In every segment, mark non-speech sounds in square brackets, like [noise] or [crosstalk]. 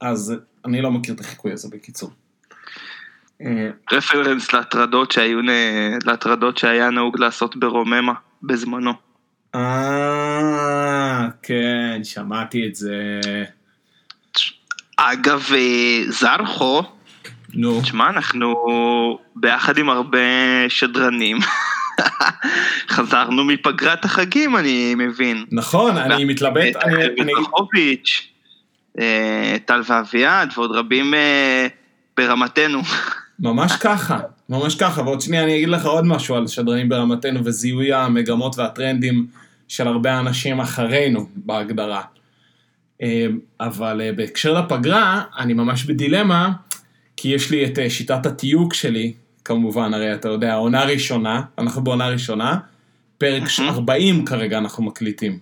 אז אני לא מכיר את החיקוי הזה בקיצור. אה, רפרנס להטרדות שהיו, להטרדות שהיה נהוג לעשות ברוממה בזמנו. אה, כן, שמעתי את זה. אגב, אה, זרחו, נו. תשמע, אנחנו ביחד עם הרבה שדרנים. [laughs] חזרנו מפגרת החגים, אני מבין. נכון, אני מתלבט, אני- טל ואביעד ועוד רבים אה, ברמתנו. ממש ככה, ממש ככה, ועוד שנייה אני אגיד לך עוד משהו על שדרנים ברמתנו וזיהוי המגמות והטרנדים של הרבה אנשים אחרינו בהגדרה. אה, אבל אה, בהקשר לפגרה, אני ממש בדילמה, כי יש לי את אה, שיטת התיוג שלי, כמובן, הרי אתה יודע, עונה ראשונה, אנחנו בעונה ראשונה, פרק 40 כרגע אנחנו מקליטים.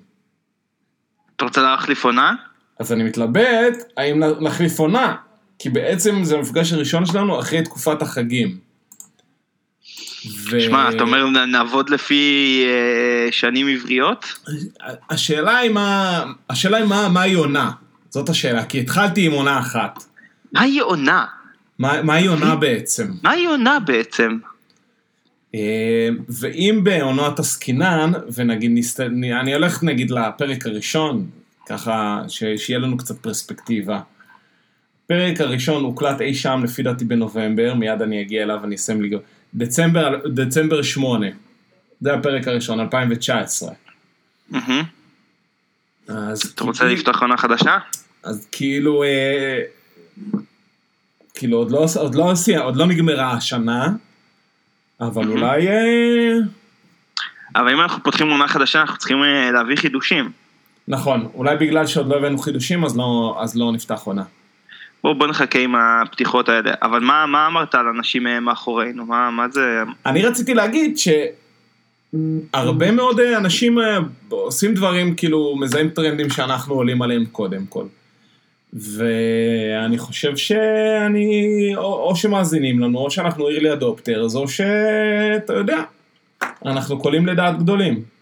אתה רוצה להחליף עונה? אז אני מתלבט האם נחליף עונה, כי בעצם זה המפגש הראשון שלנו אחרי תקופת החגים. ו- שמע, אתה אומר נעבוד לפי אה, שנים עבריות? השאלה היא מה, השאלה היא מה, מהי עונה, זאת השאלה, כי התחלתי עם עונה אחת. מהי עונה? מה, מהי עונה בעצם? מהי עונה בעצם? אה, ואם בעונת עסקינן, ונגיד, אני הולך נגיד לפרק הראשון, ככה ש, שיהיה לנו קצת פרספקטיבה. הפרק הראשון הוקלט אי שם לפי דעתי בנובמבר, מיד אני אגיע אליו ואני אסיים לגמור. דצמבר, דצמבר 8, זה הפרק הראשון, 2019. מהמם. אז אתה רוצה לפתוח עונה חדשה? אז כאילו, אה, כאילו עוד לא, עוד לא, עוד לא נגמרה השנה, אבל אולי, אה, אבל אם אנחנו פותחים עונה חדשה, אנחנו צריכים אה, להביא חידושים. נכון, אולי בגלל שעוד לא הבאנו חידושים, אז לא, אז לא נפתח עונה. בואו בוא נחכה עם הפתיחות האלה. אבל מה, מה אמרת על אנשים אה, מאחורינו? מה, מה זה... אני רציתי להגיד שהרבה מאוד אה, אנשים אה, עושים דברים, כאילו, מזהים טרנדים שאנחנו עולים עליהם קודם כל. ואני חושב שאני, או, או שמאזינים לנו, או שאנחנו early adopters, או שאתה יודע, אנחנו קולים לדעת גדולים.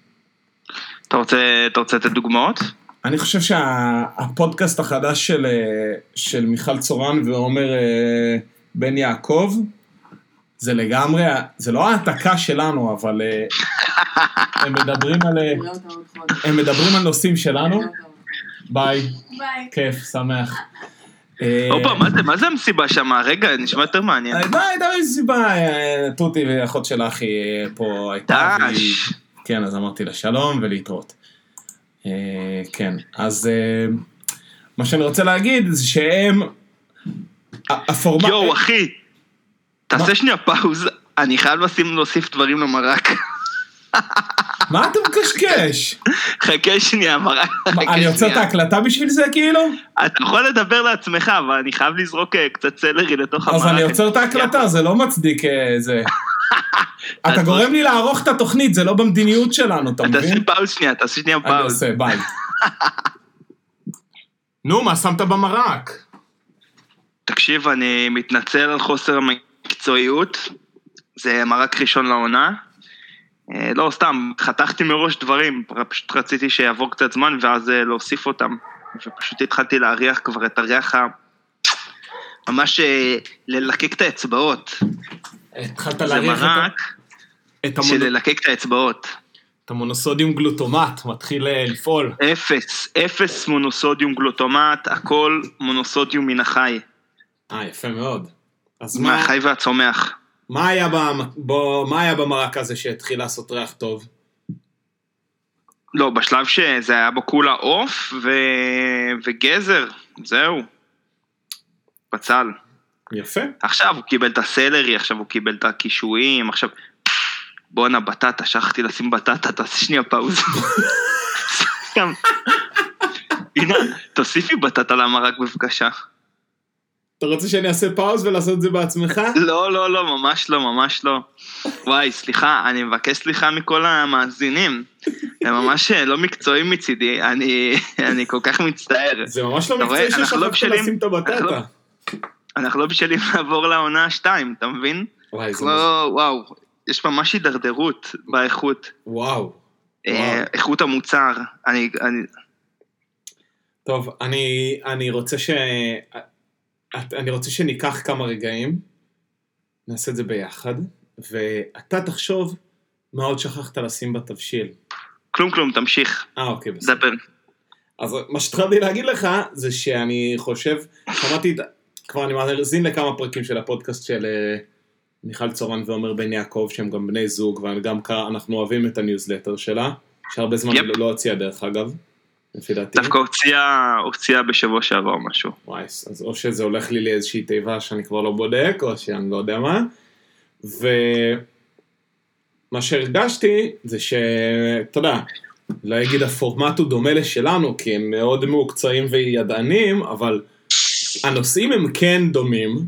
אתה רוצה, אתה רוצה לתת דוגמאות? אני חושב שהפודקאסט החדש של, אה, של מיכל צורן ועומר אה, בן יעקב, זה לגמרי, זה לא העתקה שלנו, אבל אה, [laughs] הם מדברים על. הם מדברים על נושאים שלנו. ביי. ביי. כיף, שמח. [laughs] הופה, מה זה- מה זה המסיבה שם? רגע, נשמע יותר מעניין. די, די, איזה סיבה, תותי ואחות של אחי פה הייתה, דש. כן, אז אמרתי לה שלום ולהתראות. אה, כן, אז אה, מה שאני רוצה להגיד זה שהם, הפורמט, יואו, אחי? תעשה שנייה פאוז, אני חייב לשים להוסיף דברים למרק. מה אתה מקשקש? חכה שנייה, מרק. אני עוצר את. ההקלטה בשביל זה כאילו? אתה יכול לדבר לעצמך, אבל אני חייב לזרוק אה, קצת סלרי לתוך המרק. אז אני עוצר את ההקלטה, זה לא מצדיק אה, זה. אתה. גורם לי לערוך את התוכנית, זה לא במדיניות שלנו, אתה תעשה מבין? pause שנייה, תעשה שנייה אני pause. עושה, ביי. [laughs] נו, מה שמת במרק? תקשיב, אני מתנצל על חוסר המקצועיות. זה מרק ראשון לעונה. אה, לא, סתם, חתכתי מראש דברים, פשוט רציתי שיעבור קצת זמן ואז אה, להוסיף אותם. ופשוט התחלתי להריח כבר את הריח ה... ממש אה, ללקק את האצבעות. התחלת זה להריח את ה- מרק את המונ- של ללקק את האצבעות. את המונוסודיום גלוטומט, מתחיל אה, לפעול. אפס, אפס מונוסודיום גלוטומט, הכל מונוסודיום מן החי. אה, יפה מאוד. אז מה, מהחי והצומח. מה, היה במ- בו, מה היה במרק הזה שהתחיל לעשות ריח טוב? לא, בשלב שזה היה בו כולה עוף ו... וגזר, זהו. בצל. יפה. עכשיו הוא קיבל את הסלרי, עכשיו הוא קיבל את הקישואים, עכשיו... בואנה, בטטה, שכחתי לשים בטטה, תעשי שנייה פאוז. סתם. הנה, תוסיפי בטטה למרק בבקשה. אתה רוצה שאני אעשה פאוז ולעשות את זה בעצמך? לא, לא, לא, ממש לא, ממש לא. וואי, סליחה, אני מבקש סליחה מכל המאזינים. הם ממש אה, לא מקצועיים מצידי, אני, אני כל כך מצטער. זה ממש לא מקצועי לא ששכחת לשים את הבטטה. אנחנו לא בשלים לעבור לעונה 2, אתה מבין? וואי, זה לא, וואו, יש ממש הידרדרות באיכות. וואו. אה. איכות המוצר. אני, אני, טוב, אני, אני רוצה ש... אני רוצה שניקח כמה רגעים, נעשה את זה ביחד, ואתה תחשוב מה עוד שכחת לשים בתבשיל. כלום כלום, תמשיך. אה, אוקיי, בסדר. דבר. אז מה שהתחלתי להגיד לך, זה שאני חושב, שמעתי, את- כבר אני מאזין לכמה פרקים של הפודקאסט של אה, מיכל צורן ועומר בן יעקב, שהם גם בני זוג, וגם אנחנו אוהבים את הניוזלטר שלה, שהרבה זמן יפ. לא לא הוציאה דרך אגב, לפי דעתי. דווקא הוציאה, הוציאה בשבוע שעבר משהו. וואי, אז או שזה הולך לי לאיזושהי תיבה שאני כבר לא בודק, או שאני לא יודע מה. ומה שהרגשתי זה שאתה יודע, לא אגיד הפורמט הוא דומה לשלנו, כי הם מאוד מעוקצעים וידענים, אבל הנושאים הם כן דומים,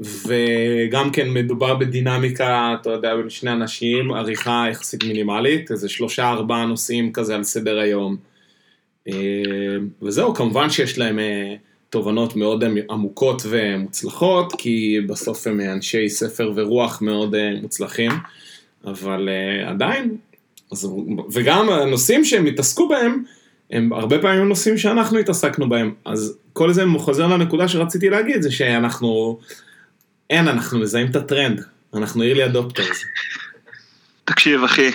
וגם כן מדובר בדינמיקה, אתה יודע, בין שני אנשים, עריכה יחסית מינימלית, איזה שלושה ארבעה נושאים כזה על סדר היום. אה, וזהו, כמובן שיש להם אה, תובנות מאוד עמוקות ומוצלחות, כי בסוף הם אנשי ספר ורוח מאוד אה, מוצלחים, אבל אה, עדיין, אז, וגם הנושאים שהם התעסקו בהם, הם הרבה פעמים נושאים שאנחנו התעסקנו בהם, אז כל זה חוזר לנקודה שרציתי להגיד, זה שאנחנו, אין, אנחנו מזהים את הטרנד, אנחנו early adopters. תקשיב אחי,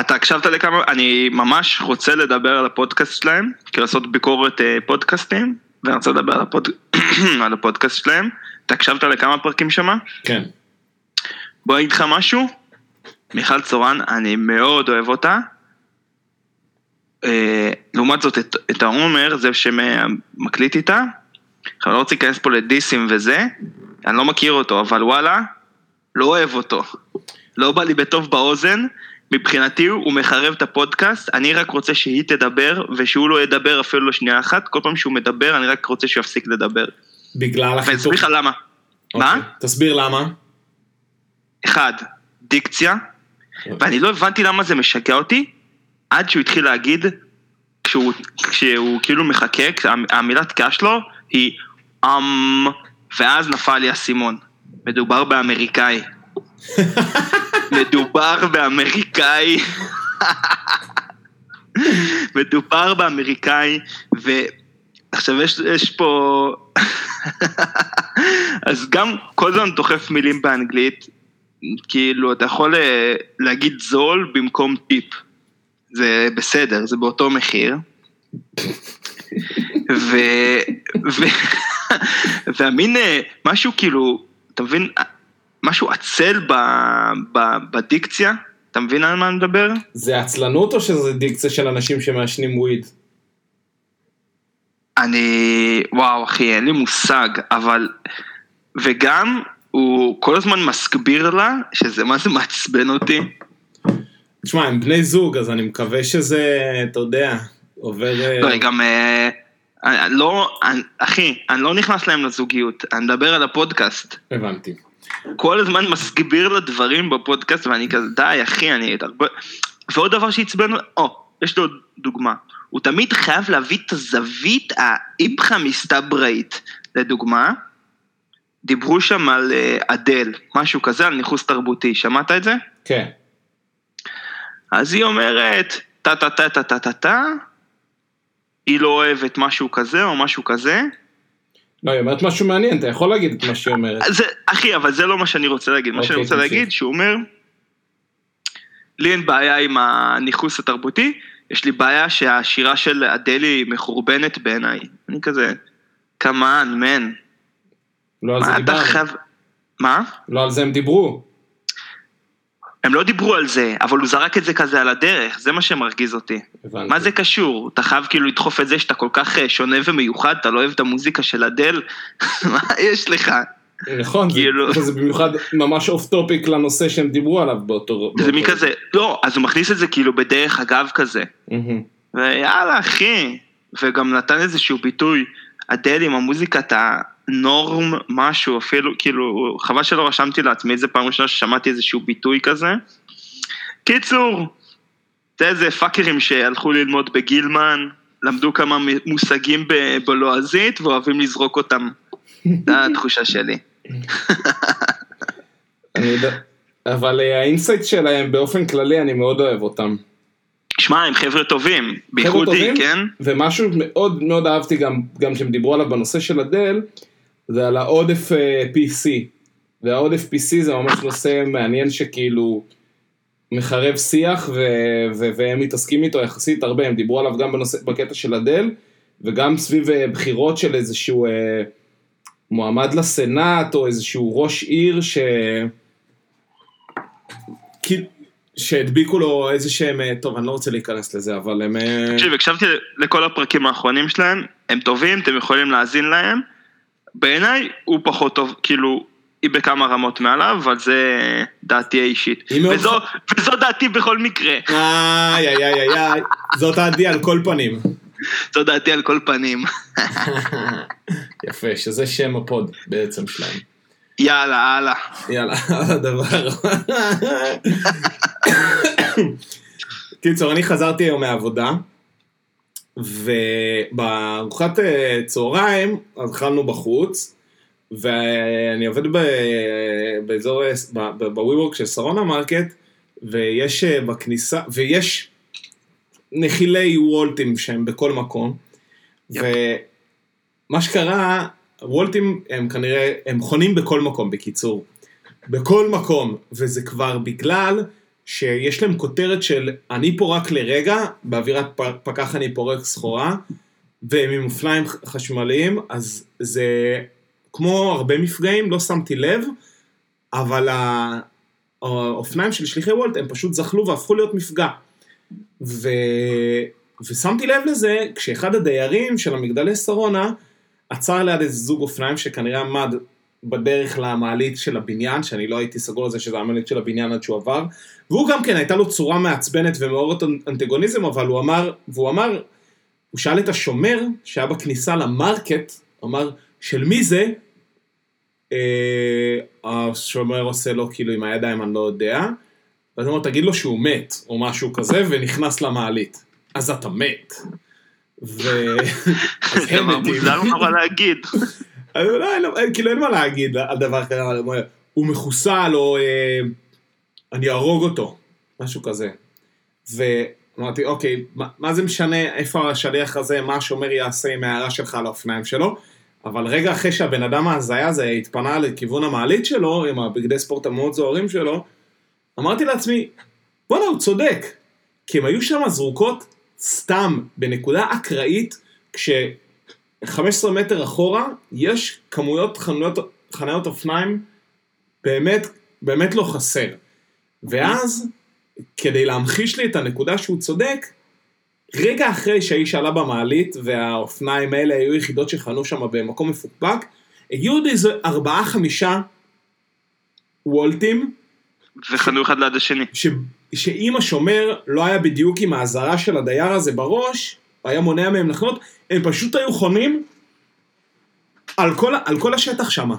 אתה הקשבת לכמה, אני ממש רוצה לדבר על הפודקאסט שלהם, כאילו לעשות ביקורת אה, פודקאסטים, ואני רוצה לדבר על, הפוד... [clears throat] על הפודקאסט שלהם. אתה הקשבת לכמה פרקים שמה? כן, בוא אני אגיד לך משהו, מיכל צורן, אני מאוד אוהב אותה. אה, לעומת זאת, את, את העומר, זה שמקליט איתה, אני לא רוצה להיכנס פה לדיסים וזה, אני לא מכיר אותו, אבל וואלה, לא אוהב אותו. לא בא לי בטוב באוזן, מבחינתי הוא מחרב את הפודקאסט, אני רק רוצה שהיא תדבר, ושהוא לא ידבר אפילו לא שנייה אחת, כל פעם שהוא מדבר, אני רק רוצה שהוא יפסיק לדבר. בגלל ואני החיתוך. אסביר לך למה. מה? אוקיי, תסביר למה. אחד, דיקציה, ואני לא הבנתי למה זה משגע אותי, עד שהוא התחיל להגיד, כשהוא, כשהוא כאילו מחכה, המילת תקיעה שלו היא אמ, ואז נפל לי האסימון. מדובר באמריקאי. [laughs] מדובר באמריקאי. [laughs] מדובר באמריקאי, ועכשיו יש, יש פה... [laughs] אז גם כל הזמן דוחף מילים באנגלית, כאילו אתה יכול אה, להגיד זול במקום טיפ. זה בסדר, זה באותו מחיר. ו... ו... והמין אה, משהו כאילו, אתה מבין, משהו עצל ב... ב... בדיקציה, אתה מבין על מה אני מדבר? זה עצלנות או שזה דיקציה של אנשים שמעשנים וויד? אני, וואו אחי, אין לי מושג, אבל, וגם הוא כל הזמן מסביר לה שזה מה זה מעצבן אותי. תשמע, הם בני זוג, אז אני מקווה שזה, אתה יודע, עובר... אה, לא, אני גם, אה, אני לא, אני, אחי, אני לא נכנס להם לזוגיות, אני מדבר על הפודקאסט. הבנתי. כל הזמן מסביר לה דברים בפודקאסט ואני כזה, די אחי, אני... הרבה... ועוד דבר שעצבן, או, יש עוד דוגמה. הוא תמיד חייב להביא את הזווית האיפכא מסתברית. לדוגמה, דיברו שם על אה, אדל, משהו כזה, על ניכוס תרבותי, שמעת את זה? כן. אז היא אומרת, טה טה טה טה טה טה טה, היא לא אוהבת משהו כזה או משהו כזה. לא, היא אומרת משהו מעניין, אתה יכול להגיד את מה שהיא אומרת. זה, אחי, אבל זה לא מה שאני רוצה להגיד. מה שאני אוקיי, רוצה. להגיד, שהוא אומר, לי אין בעיה עם הניכוס התרבותי, יש לי בעיה שהשירה של אדלי מחורבנת בעיניי. אני כזה, כמובן, מן. לא על זה דיברנו. מה? לא על זה הם דיברו. הם לא דיברו על זה, אבל הוא זרק את זה כזה על הדרך, זה מה שמרגיז אותי. הבנתי. מה זה קשור? אתה חייב כאילו לדחוף את זה שאתה כל כך אה, שונה ומיוחד, אתה לא אוהב את המוזיקה של אדל? [laughs] מה יש לך? נכון, זה- כאילו- זה במיוחד ממש off topic לנושא שהם דיברו עליו באותו... זה מי כזה, לא, אז הוא מכניס את זה כאילו בדרך אגב כזה. ויאללה אחי, וגם נתן איזשהו ביטוי, אדל עם המוזיקת ה norm משהו, אפילו כאילו, חבל שלא רשמתי לעצמי, זה פעם ראשונה ששמעתי איזשהו ביטוי כזה. קיצור, זה איזה פאקרים שהלכו ללמוד בגילמן, למדו כמה מושגים ב- בלועזית ואוהבים לזרוק אותם. [laughs] זו התחושה שלי. אבל אה, ה insight שלהם באופן כללי, אני מאוד אוהב אותם. שמע, הם חבר'ה טובים, בייחוד טובים? היא, כן? ומשהו מאוד מאוד אהבתי גם, גם שהם דיברו עליו בנושא של אדל, זה על העודף אה, PC. והעודף PC זה ממש נושא מעניין שכאילו מחרב שיח ו- ו- והם מתעסקים איתו יחסית הרבה, הם דיברו עליו גם בנושא, בקטע של אדל, וגם סביב אה, בחירות של איזשהו אה, מועמד לסנאט או איזשהו ראש עיר ש... כאילו, שהדביקו לו איזה שהם, אה, טוב אני לא רוצה להיכנס לזה אבל הם... אה, תקשיב, הקשבתי לכל הפרקים האחרונים שלהם, הם טובים, אתם יכולים להאזין להם. בעיניי הוא פחות טוב, כאילו, היא בכמה רמות מעליו, אבל זה דעתי האישית. היא מאוד וזו, וזו דעתי בכל מקרה. איי איי איי איי זאת עדי על כל פנים. זו דעתי על כל פנים. [laughs] יפה, שזה שם הפוד בעצם שלהם. יאללה, הלאה. יאללה, על הדבר. קיצור, אני חזרתי היום מהעבודה, ובארוחת אה, צהריים אז אכלנו בחוץ, ואני עובד ב- באזור, ב WeWork של שרונה מרקט, ויש אה, בכניסה, ויש נחילי וולטים שהם בכל מקום. ומה שקרה, וולטים הם כנראה, הם חונים בכל מקום בקיצור. בכל מקום, וזה כבר בגלל שיש להם כותרת של אני פה רק לרגע, באווירת פקח אני פורק סחורה, והם עם אופניים חשמליים, אז זה כמו הרבה מפגעים, לא שמתי לב, אבל האופניים של שליחי וולט הם פשוט זחלו והפכו להיות מפגע. ו... ושמתי לב לזה כשאחד הדיירים של המגדלי שרונה עצר ליד איזה זוג אופניים שכנראה עמד בדרך למעלית של הבניין, שאני לא הייתי סגור על זה שזה המעלית של הבניין עד שהוא עבר, והוא גם כן הייתה לו צורה מעצבנת ומעוררת אנטגוניזם, אבל הוא אמר, והוא אמר, הוא שאל את השומר שהיה בכניסה למרקט, אמר, של מי זה? אה, השומר עושה לו כאילו עם הידיים, אני לא יודע, ואז הוא אומר, תגיד לו שהוא מת, או משהו כזה, ונכנס למעלית. אז אתה מת. ו... [laughs] זה. מוזר נורא להגיד. [laughs] אז לא, אין- אין- כאילו אין מה להגיד על דבר כזה, הוא מחוסל או אה, אני אהרוג אותו, משהו כזה. ואמרתי, אוקיי, מה, מה זה משנה איפה השליח הזה, מה השומר יעשה עם ההערה שלך על האופניים שלו, אבל רגע אחרי שהבן אדם ההזיה הזה התפנה לכיוון המעלית שלו, עם הבגדי ספורט המאוד זוהרים שלו, אמרתי לעצמי, בואנה, הוא צודק. כי הם היו שם זרוקות סתם, בנקודה אקראית, כש... 15 מטר אחורה, יש כמויות חנויות, חניות אופניים באמת, באמת לא חסר. ואז, כדי להמחיש לי את הנקודה שהוא צודק, רגע אחרי שהאיש עלה במעלית והאופניים האלה היו יחידות שחנו שם במקום מפוקפק, הגיעו עוד איזה ארבעה חמישה וולטים, וחנו אחד ליד השני. ש... שאם השומר לא היה בדיוק עם האזהרה של הדייר הזה בראש, היה מונע מהם לחנות, הם פשוט היו חונים על כל, על כל השטח שם.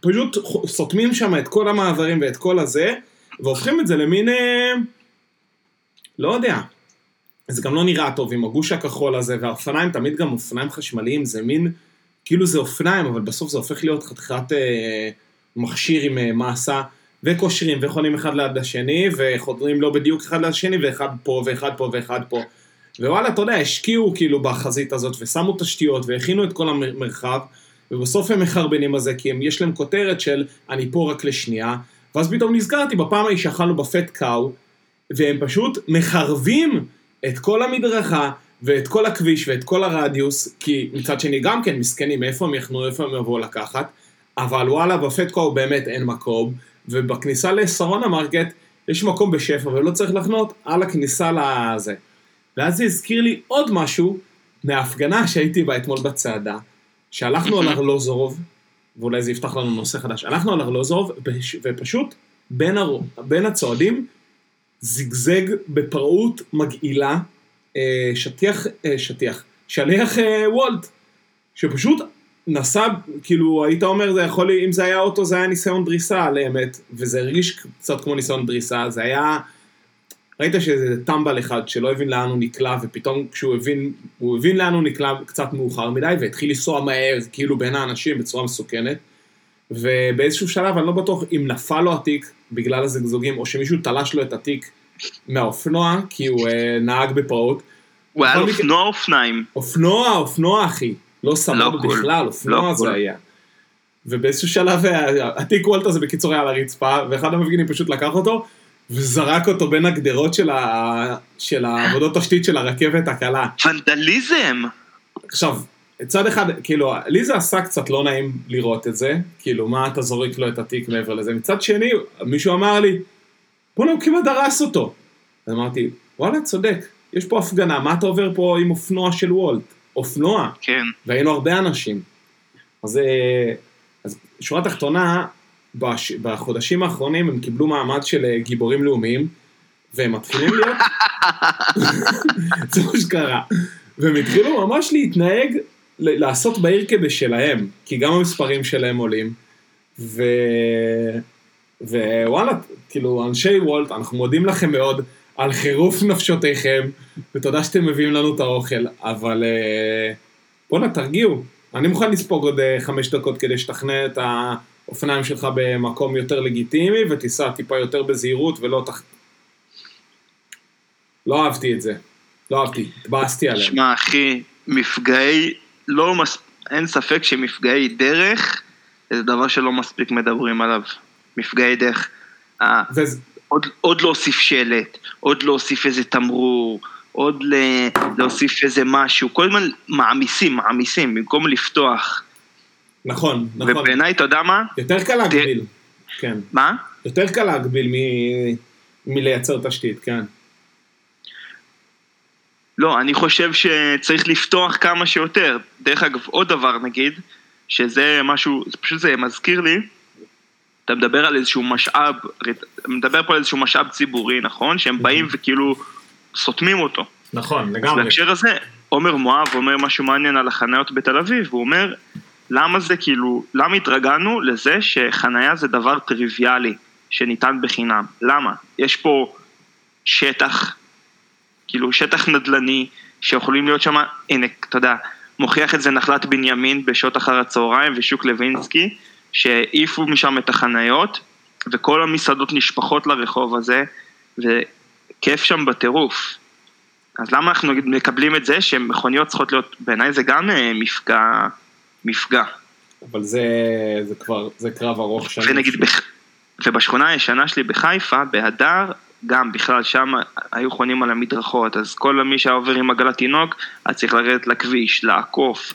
פשוט סותמים שם את כל המעברים ואת כל הזה, והופכים את זה למין... אה, לא יודע. זה גם לא נראה טוב עם הגוש הכחול הזה, והאופניים תמיד גם אופניים חשמליים, זה מין... כאילו זה אופניים, אבל בסוף זה הופך להיות חתיכת אה, מכשיר עם אה, מסה, וקושרים וחונים אחד ליד השני, וחודרים לא בדיוק אחד ליד השני, ואחד פה ואחד פה ואחד פה. ווואלה, אתה יודע, השקיעו כאילו בחזית הזאת, ושמו תשתיות, והכינו את כל המרחב, ובסוף הם מחרבנים על זה, כי הם, יש להם כותרת של אני פה רק לשנייה, ואז פתאום נזכרתי בפעם ההיא שאכלנו בפט קאו, והם פשוט מחרבים את כל המדרכה, ואת כל הכביש ואת כל הרדיוס, כי מצד שני גם כן מסכנים, מאיפה הם יחנו, איפה הם יבואו לקחת, אבל וואלה, ב Fat Cow באמת אין מקום, ובכניסה לשרונה מרקט יש מקום בשפע, ולא צריך לחנות על הכניסה לזה. ואז זה הזכיר לי עוד משהו מההפגנה שהייתי בה אתמול בצעדה, שהלכנו על ארלוזורוב, ואולי זה יפתח לנו נושא חדש, הלכנו על ארלוזורוב, ופש- ופשוט בין, הר... בין הצועדים זיגזג בפראות מגעילה אה, שטיח, אה, שטיח, שליח אה, וולט, שפשוט נסע, כאילו היית אומר זה יכול, אם זה היה אוטו זה היה ניסיון דריסה על האמת, וזה הרגיש קצת כמו ניסיון דריסה, זה היה, ראית שזה טמבל אחד שלא הבין לאן הוא נקלע, ופתאום כשהוא הבין, הוא הבין לאן הוא נקלע קצת מאוחר מדי, והתחיל לנסוע מהר, כאילו בין האנשים בצורה מסוכנת, ובאיזשהו שלב אני לא בטוח אם נפל לו התיק בגלל הזגזוגים, או שמישהו תלש לו את התיק מהאופנוע, כי הוא אה, נהג בפראות. הוא היה מקרה- אופנוע אופניים. אופנוע, אופנוע אחי. לא סבבה לא. בכלל, אופנוע לא זה קול. היה. ובאיזשהו שלב אה, התיק וולט הזה בקיצור היה על הרצפה, ואחד המפגינים פשוט לקח אותו, וזרק אותו בין הגדרות של, ה... של העבודות תשתית של הרכבת הקלה. ונדליזם! עכשיו, צד אחד, כאילו, לי זה עשה קצת לא נעים לראות את זה, כאילו, מה אתה זורק לו את התיק מעבר לזה. מצד שני, מישהו אמר לי, בוא'נה, הוא כמעט דרס אותו. אז אמרתי, וואלה, צודק, יש פה הפגנה, מה אתה עובר פה עם אופנוע של וולט? אופנוע. כן. והיינו הרבה אנשים. אז, אה, אז שורה תחתונה, בש, בחודשים האחרונים הם קיבלו מעמד של אה, גיבורים לאומיים, והם מתחילים להיות... [laughs] זה מה שקרה. והם התחילו ממש להתנהג, לעשות בעיר כבשלהם, כי גם המספרים שלהם עולים, ו... ווואלה, כאילו, אנשי וולט, אנחנו מודים לכם מאוד על חירוף נפשותיכם, ותודה שאתם מביאים לנו את האוכל, אבל אה, בואנה, תרגיעו. אני מוכן לספוג עוד אה, חמש דקות כדי שתכנה את האופניים שלך במקום יותר לגיטימי, ותיסע טיפה יותר בזהירות ולא תח... לא אהבתי את זה. לא אהבתי, התבאסתי עליהם. שמע, אחי, מפגעי, לא מס... אין ספק שמפגעי דרך זה דבר שלא מספיק מדברים עליו. מפגעי דרך. אה, וזה- עוד, עוד להוסיף שלט, עוד להוסיף איזה תמרור, עוד ל... להוסיף איזה משהו, כל הזמן מעמיסים, מעמיסים, במקום לפתוח. נכון, נכון. ובעיניי, אתה יודע מה? יותר קל להגביל. כן. מה? יותר קל להגביל מ- מלייצר תשתית, כן. לא, אני חושב שצריך לפתוח כמה שיותר. דרך אגב, עוד דבר נגיד, שזה משהו, פשוט זה מזכיר לי, אתה מדבר על איזשהו משאב, מדבר פה על איזשהו משאב ציבורי, נכון? שהם באים וכאילו סותמים אותו. נכון, אז בהקשר הזה, עומר מואב אומר משהו מעניין על החניות בתל אביב, הוא אומר, למה זה כאילו, למה התרגלנו לזה שחניה זה דבר טריוויאלי, שניתן בחינם? למה? יש פה שטח, כאילו שטח נדל"ני, שיכולים להיות שם, הנה, אתה יודע, מוכיח את זה נחלת בנימין בשעות אחר הצהריים ושוק לוינסקי, שהעיפו משם את החניות, וכל המסעדות נשפכות לרחוב הזה, וכיף שם בטירוף. אז למה אנחנו מקבלים את זה שמכוניות צריכות להיות, בעיניי זה גם אה, מפגע, מפגע. אבל זה, זה כבר, זה קרב ארוך שנים. ונגיד, בח... ובשכונה הישנה שלי בחיפה, בהדר, גם בכלל שם היו חונים על המדרכות, אז כל מי שהיה עובר עם עגלת תינוק, היה צריך לרדת לכביש, לעקוף.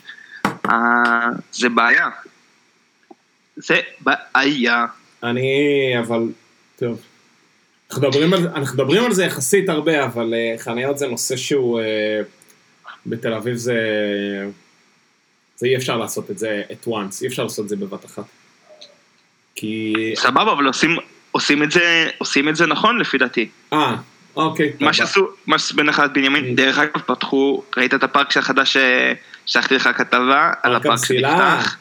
אה, זה בעיה. זה בעיה. אני, אבל, טוב. אנחנו מדברים על, אנחנו מדברים על זה יחסית הרבה, אבל uh, חניות זה נושא שהוא, uh, בתל אביב זה, זה אי אפשר לעשות את זה at once, אי אפשר לעשות את זה בבת אחת. כי, סבבה, אבל עושים, עושים, את זה, עושים את זה נכון לפי דעתי. אה, אוקיי. מה טוב, שעשו, מה שעשו בנחלת בנימין, דרך אגב פתחו, ראית את הפארק החדש ששלחתי לך כתבה על הפארק. שנפתח?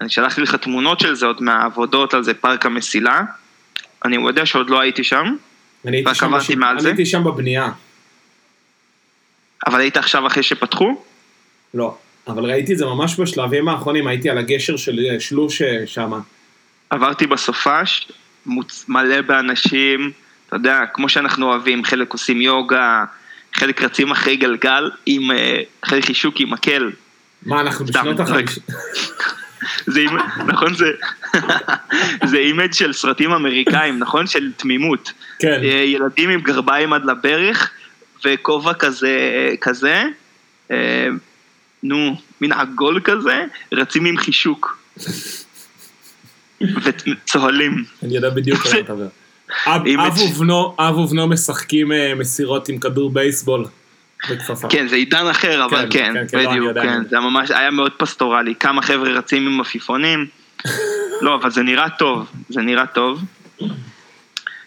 אני שלחתי לך תמונות של זה עוד מהעבודות על זה, פארק המסילה. אני יודע שעוד לא הייתי שם, אני הייתי שם בש- אני זה? הייתי שם בבנייה. אבל היית עכשיו אחרי שפתחו? לא, אבל ראיתי את זה ממש בשלבים האחרונים, הייתי על הגשר של אה, שלום שם. עברתי בסופש, מוצ... מלא באנשים, אתה יודע, כמו שאנחנו אוהבים, חלק עושים יוגה, חלק רצים אחרי גלגל, עם, אה, אחרי חישוק עם מקל. מה, אנחנו בשנות רק- החמישים? [laughs] זה אימ- נכון זה, זה image של סרטים אמריקאים, נכון? של תמימות. כן. אה, ילדים עם גרביים עד לברך, וכובע כזה, כזה, אה, נו, מין עגול כזה, רצים עם חישוק. וצוהלים. אני יודע בדיוק על מה אתה מדבר. אב ובנו, אב ובנו משחקים אה, מסירות עם כדור בייסבול בכפפה. כן, זה עידן אחר, אבל כן, כן, כן, כן, לא, בדיוק, כן, זה ממש היה מאוד פסטורלי, כמה חבר'ה רצים עם עפיפונים, [laughs] לא, אבל זה נראה טוב, זה נראה טוב.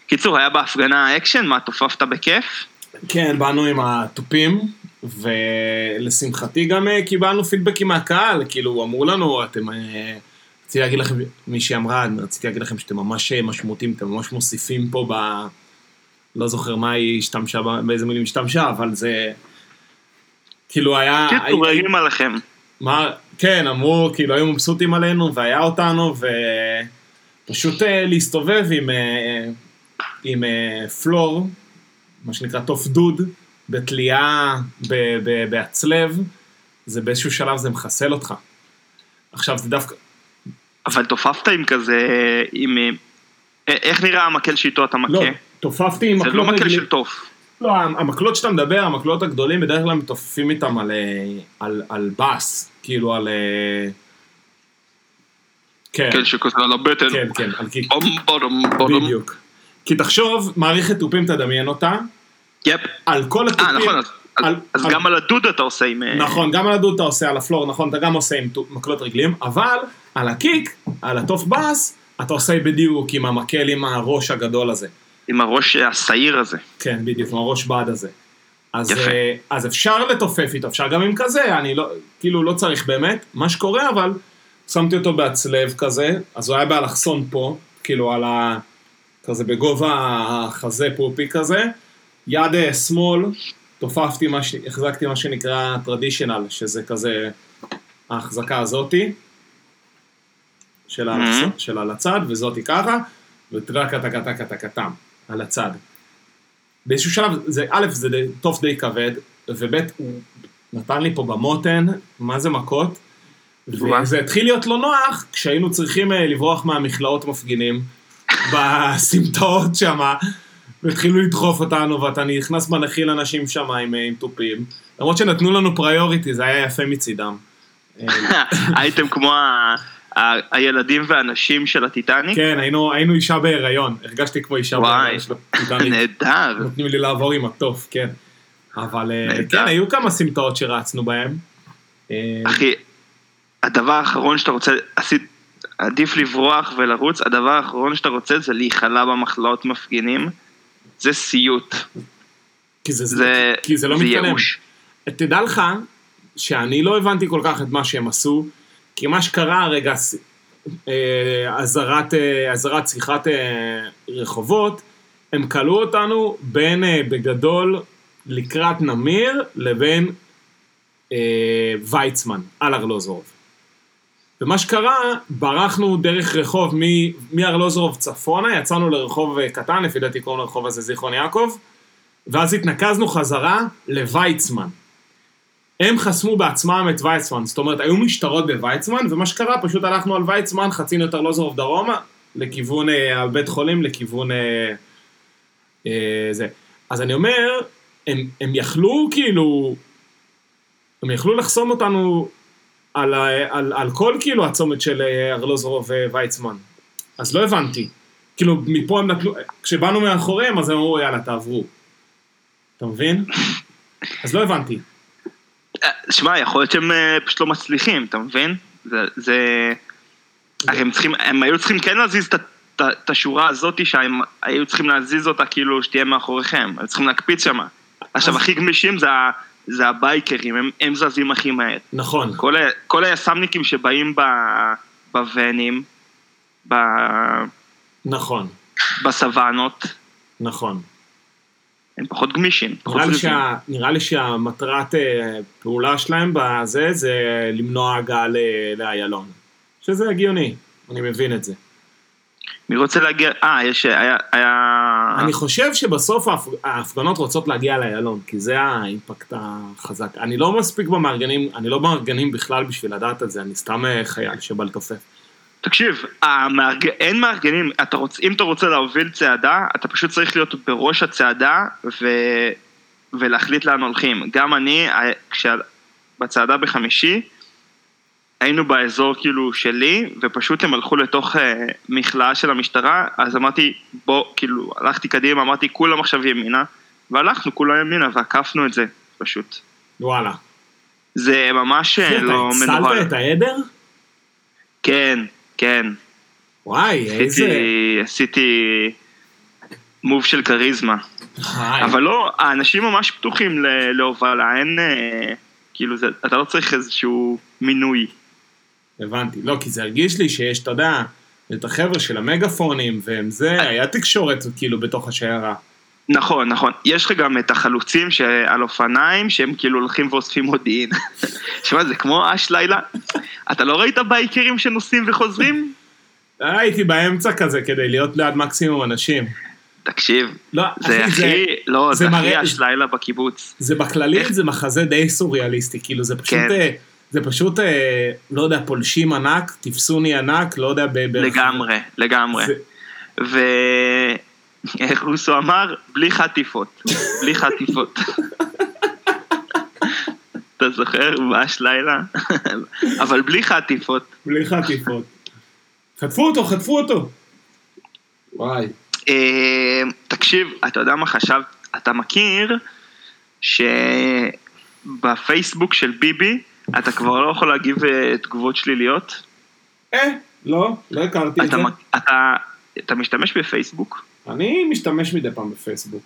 קיצור, היה בהפגנה אקשן, מה, תופפת בכיף? כן, באנו עם התופים, ולשמחתי גם אה, קיבלנו פידבקים מהקהל, כאילו, אמרו לנו, אתם... אה, רציתי להגיד לכם, מישהי אמרה, רציתי להגיד לכם שאתם ממש אה, משמעותיים, אתם ממש מוסיפים פה ב... לא זוכר מה היא השתמשה, באיזה מילים השתמשה, אבל זה... כאילו היה... קיצור, היה- הרימה לכם. מה, כן, אמרו, כאילו, היו מבסוטים עלינו, והיה אותנו, ופשוט אה, להסתובב עם, אה, עם אה, פלור, מה שנקרא תוף דוד, בתלייה בהצלב, זה באיזשהו שלב זה מחסל אותך. עכשיו זה דווקא, אבל תופפת עם כזה, עם... איך נראה המקל שאיתו אתה מכה? לא, תופפתי עם זה מקלות לא מקל. של תוף. לא, המקלות שאתה מדבר, המקלות הגדולים, בדרך כלל מתופפים איתם על, אה, על, על בס, כאילו על... אה, כן, מקל שכזה על הבטן. כן, כן, על קיק, בום בום בום. בדיוק. כי תחשוב, מערכת תופים, תדמיין אותה, יפ. על כל התופים... אה, נכון, אז- על- אז על- גם על הדוד אתה עושה עם... אה, נכון, גם על הדוד אתה עושה, על הפלור, נכון, אתה גם עושה עם מקלות רגלים, אבל על הקיק, על התוף בס, אתה עושה בדיוק עם המקל עם הראש הגדול הזה. עם הראש השעיר הזה. כן, בדיוק, עם הראש בד הזה. אז, יפה. אה, אז אפשר לתופף איתו, אפשר גם עם כזה, אני לא, כאילו לא צריך באמת. מה שקורה אבל, שמתי אותו בהצלב כזה, אז הוא היה באלכסון פה, כאילו על ה... כזה בגובה החזה פופי כזה. יד אה, שמאל, תופפתי, מה ש... החזקתי מה שנקרא טרדישיונל, שזה כזה ההחזקה הזאתי, של, האלכסון, של על הצד, וזאתי ככה, וטרק טק טק טק טק על הצד. באיזשהו שלב, זה, א', זה תוף די כבד, וב', הוא נתן לי פה במותן, מה זה מכות. וזה התחיל להיות לא נוח כשהיינו צריכים אה, לברוח מהמכלאות מפגינים, [laughs] בסמטאות שם, והתחילו לדחוף אותנו, ואתה נכנס בנחיל אנשים שם עם, אה, עם תופים, למרות שנתנו לנו priority, זה היה יפה מצידם. אה, [laughs] הייתם כמו ה- הילדים והנשים של הטיטניק? כן, היינו, היינו אישה בהיריון, הרגשתי כמו אישה. בהיריון של הטיטניק. [laughs] נהדר. נותנים לי לעבור עם התוף, כן. אבל אה. כן, היו כמה סמטאות שרצנו בהם. אה, אחי, הדבר האחרון שאתה רוצה, עשית, עדיף לברוח ולרוץ, הדבר האחרון שאתה רוצה זה להיכלא במחלאות מפגינים. זה סיוט. כי זה, זה, כי זה לא זה מתקדם. ייאוש. תדע לך שאני לא הבנתי כל כך את מה שהם עשו, כי מה שקרה הרגע, אה, אזהרת אה, שיחת אה, רחובות, הם כלאו אותנו בין, אה, בגדול, לקראת נמיר לבין אה, ויצמן, על ארלוזורוב. ומה שקרה, ברחנו דרך רחוב מארלוזורוב צפונה, יצאנו לרחוב אה, קטן, לפי דעתי קוראים לרחוב הזה זיכרון יעקב, ואז התנקזנו חזרה לוויצמן. הם חסמו בעצמם את ויצמן, זאת אומרת, היו משטרות בוויצמן, ומה שקרה, פשוט הלכנו על ויצמן, חצינו את ארלוזורוב דרומה, לכיוון אה, הבית חולים, לכיוון אה, אה, זה. אז אני אומר, הם, הם יכלו כאילו, הם יכלו לחסום אותנו על, על, על כל כאילו הצומת של אה, ארלוזורוב וויצמן. אז לא הבנתי. כאילו, מפה הם נתנו, כשבאנו מאחוריהם, אז הם אמרו, יאללה, תעברו. אתה מבין? אז לא הבנתי. שמע, יכול להיות שהם אה, פשוט לא מצליחים, אתה מבין? זה... זה... הרי הם צריכים, הם היו צריכים כן להזיז את השורה הזאתי שהם היו צריכים להזיז אותה כאילו שתהיה מאחוריכם, היו צריכים להקפיץ שמה. עכשיו, הכי גמישים זה, זה הבייקרים, הם, הם זזים הכי מהר. נכון. כל, כל היס"מניקים שבאים ב, בוואנים, ב, נכון, בסוואנות, נכון. הם פחות גמישים. פחות נראה לי. שה, נראה לי שהמטרת אה, פעולה שלהם בזה זה למנוע הגעה ל- לאיילון. שזה הגיוני, אני מבין את זה. מי רוצה להגיע? אה, יש... היה... היה... אני חושב שבסוף ההפ... ההפגנות רוצות להגיע לאיילון, כי זה האימפקט החזק. אני לא מספיק במארגנים, אני לא במארגנים בכלל בשביל לדעת את זה, אני סתם אה, חייל שבא לתופף. תקשיב, המארג... אין מארגנים, אתה רוצ... אם אתה רוצה להוביל צעדה, אתה פשוט צריך להיות בראש הצעדה ו... ולהחליט לאן הולכים. גם אני, ה- כש... בצעדה בחמישי, היינו באזור כאילו שלי, ופשוט הם הלכו לתוך אה, מכלאה של המשטרה, אז אמרתי, בוא, כאילו, הלכתי קדימה, אמרתי, כולם עכשיו ימינה, והלכנו כולם ימינה, ועקפנו את זה, פשוט. וואלה. זה ממש אה, אתה לא מנוהל. הצלת את העדר? כן, כן. וואי, איזה... עשיתי, עשיתי מוב של כריזמה. היי. אבל לא, האנשים ממש פתוחים להובלה, אין... אה, כאילו, זה, אתה לא צריך איזשהו מינוי. הבנתי. לא, כי זה הרגיש לי שיש, אתה יודע, את החבר'ה של המגפונים, והם זה, היה תקשורת כאילו בתוך השיירה. נכון, נכון. יש לך גם את החלוצים שעל אופניים, שהם כאילו הולכים ואוספים מודיעין. [laughs] שמע, זה כמו אש לילה. אתה לא ראית בייקרים שנוסעים וחוזרים? הייתי באמצע כזה כדי להיות ליד מקסימום אנשים. תקשיב, לא, זה אחי, הכי, לא, זה זה הכי יש לילה בקיבוץ. זה בכללי, איך- זה מחזה די סוריאליסטי, כאילו זה פשוט, כן. אה, זה פשוט, אה, לא יודע, פולשים ענק, תפסוני ענק, לא יודע. ב- לגמרי, לגמרי. זה- ואיך רוסו אמר? בלי חטיפות. בלי חטיפות. אתה זוכר? ממש לילה? אבל בלי חטיפות. בלי חטיפות. חטפו אותו, חטפו אותו. וואי. אה, תקשיב, אתה יודע מה חשבת? אתה מכיר שבפייסבוק של ביבי אתה כבר לא יכול להגיב אה, תגובות שליליות? אה, לא, לא הכרתי את אתה, זה. אתה משתמש בפייסבוק? אני משתמש מדי פעם בפייסבוק.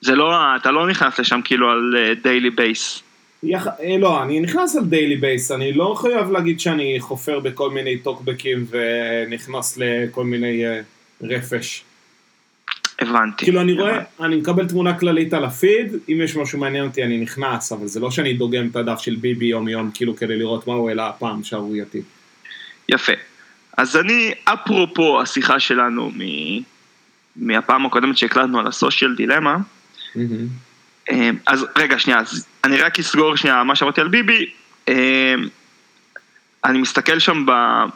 זה לא, אתה לא נכנס לשם כאילו על daily base. יח... אה, לא, אני נכנס על daily base, אני לא חייב להגיד שאני חופר בכל מיני טוקבקים ונכנס לכל מיני אה, רפש. הבנתי. כאילו אני רואה, הבנתי. אני מקבל תמונה כללית על הפיד, אם יש משהו מעניין אותי אני נכנס, אבל זה לא שאני דוגם את הדף של ביבי יום יום, כאילו כדי לראות מה הוא העלה הפעם, שערורייתי. יפה. אז אני, אפרופו השיחה שלנו מ... מהפעם הקודמת שהקלטנו על הסושיאל דילמה, אה, אז רגע, שנייה, אז אני רק אסגור שנייה מה שאמרתי על ביבי. אה, אני מסתכל שם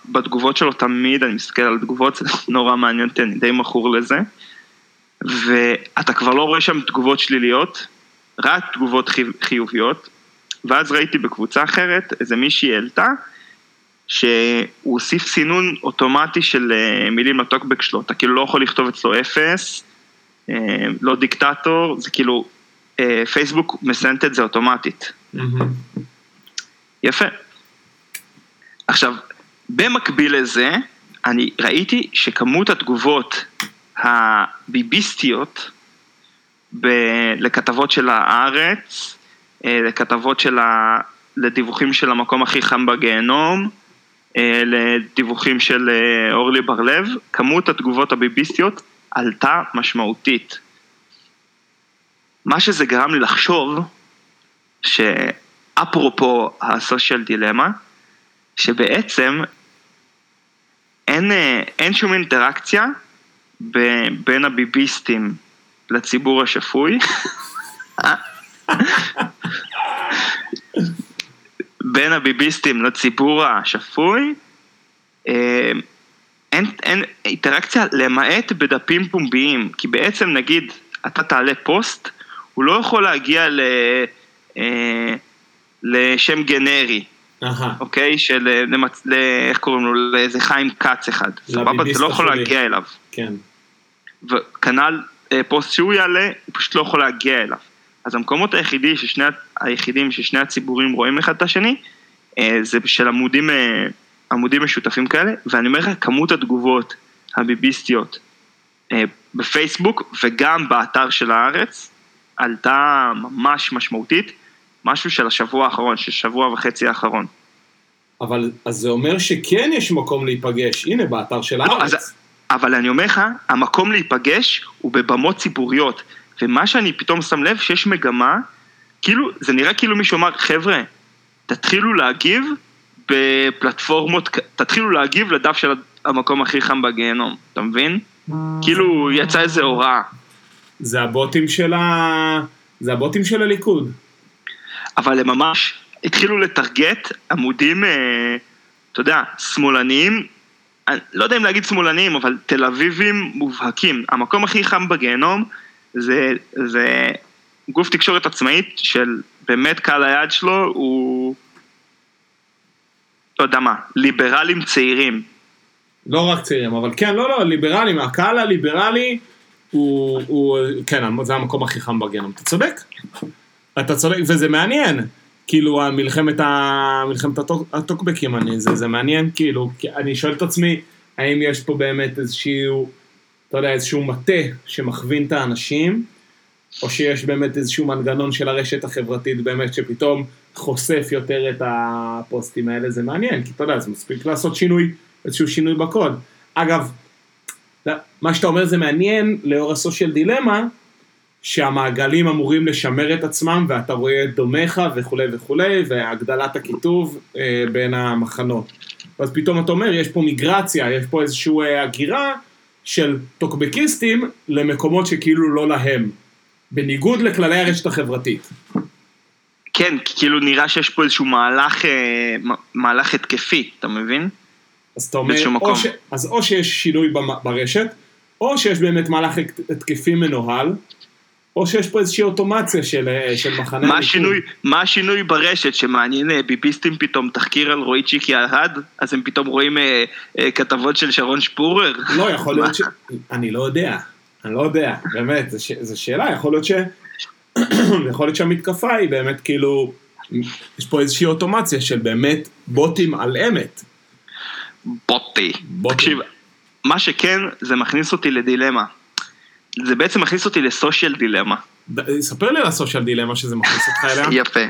בתגובות שלו תמיד, אני מסתכל על תגובות, זה נורא מעניין אותי, אני די מכור לזה. ואתה כבר לא רואה שם תגובות שליליות, רק תגובות חי- חיוביות. ואז ראיתי בקבוצה אחרת, איזה מישהי העלתה, שהוא הוסיף סינון אוטומטי של אה, מילים לטוקבק שלו, אתה כאילו לא יכול לכתוב אצלו אפס, אה, לא דיקטטור, זה כאילו, אה, פייסבוק מסנט את זה אוטומטית. יפה. עכשיו, במקביל לזה, אני ראיתי שכמות התגובות הביביסטיות ב- לכתבות של הארץ, לכתבות של ה... לדיווחים של המקום הכי חם בגיהנום, לדיווחים של אה, אורלי בר-לב, כמות התגובות הביביסטיות עלתה משמעותית. מה שזה גרם לי לחשוב, שאפרופו הסושיאל דילמה, שבעצם אין, אה, אין שום אינטראקציה ב- בין הביביסטים לציבור השפוי. [laughs] בין הביביסטים לציבור השפוי, אה, אין, אין אינטראקציה למעט בדפים פומביים, כי בעצם נגיד אתה תעלה פוסט, הוא לא יכול להגיע ל, אה, לשם גנרי, אהה. אוקיי? של, אה, למצ... ל... איך קוראים לו? לאיזה חיים כץ אחד, סבבה? אתה לא יכול. להגיע אליו. כן. וכנ"ל אה, פוסט שהוא יעלה, הוא פשוט לא יכול להגיע אליו. אז המקומות היחידי ששני, היחידים ששני הציבורים רואים אחד את השני, אה, זה של עמודים, אה, עמודים משותפים כאלה, ואני אומר לך, כמות התגובות הביביסטיות אה, בפייסבוק וגם באתר של הארץ, עלתה ממש משמעותית, משהו של השבוע האחרון, של שבוע וחצי האחרון. אבל אז זה אומר שכן יש מקום להיפגש, הנה באתר של לא, אז- הארץ. אבל אני אומר לך, המקום להיפגש הוא בבמות ציבוריות. ומה שאני פתאום שם לב, שיש מגמה, כאילו, זה נראה כאילו מישהו אמר, חבר'ה, תתחילו להגיב בפלטפורמות, תתחילו להגיב לדף של המקום הכי חם בגיהנום, אתה מבין? כאילו, יצאה איזה הוראה. זה הבוטים של ה... זה הבוטים של הליכוד. אבל הם ממש התחילו לטרגט עמודים, אה, אתה יודע, שמאלניים, לא יודע אם להגיד שמאלניים, אבל תל אביבים מובהקים. המקום הכי חם בגיהנום זה, זה גוף תקשורת עצמאית של באמת קהל היעד שלו הוא, לא יודע מה, ליברלים צעירים. לא רק צעירים, אבל כן, לא, לא, ליברלים, הקהל הליברלי הוא, הוא, כן, זה המקום הכי חם בגיהנום, אתה צודק. אתה צודק, וזה מעניין. כאילו, המלחמת, ה... מלחמת הטוק, הטוקבקים, אני, זה, זה מעניין, כאילו, אני שואל את עצמי, האם יש פה באמת איזשהו, אתה יודע, איזשהו מטה שמכווין את האנשים, או שיש באמת איזשהו מנגנון של הרשת החברתית באמת שפתאום חושף יותר את הפוסטים האלה, זה מעניין, כי אתה יודע, זה מספיק לעשות שינוי, איזשהו שינוי בקוד. אגב, מה שאתה אומר זה מעניין לאור הסושיאל דילמה, שהמעגלים אמורים לשמר את עצמם ואתה רואה את דומיך וכולי וכולי, והגדלת הקיטוב אה, בין המחנות. ואז פתאום אתה אומר, יש פה מיגרציה, יש פה איזושהי אה, הגירה של טוקבקיסטים למקומות שכאילו לא להם. בניגוד לכללי הרשת החברתית. כן, כאילו נראה שיש פה איזשהו מהלך, אה, מהלך התקפי, אתה מבין? אז אתה אומר, או, ש... אז או שיש שינוי ברשת, או שיש באמת מהלך התקפי מנוהל, או שיש פה איזושהי אוטומציה של, אה, של מחנה מה השינוי, מה השינוי ברשת שמעניין ביביסטים פתאום תחקיר על רועי צ'יקי ארד, אז הם פתאום רואים אה, אה, כתבות של שרון שפורר? לא, יכול להיות ש... אני לא יודע, אני לא יודע, באמת, זו שאלה, יכול להיות ש... יכול להיות שהמתקפה היא באמת כאילו, יש פה איזושהי אוטומציה של באמת בוטים על אמת. בוטי. בוטי. תקשיב, מה שכן, זה מכניס אותי לדילמה. זה בעצם מכניס אותי לסושיאל דילמה. ספר לי על הסושיאל דילמה שזה מכניס אותך אליה. [laughs] יפה.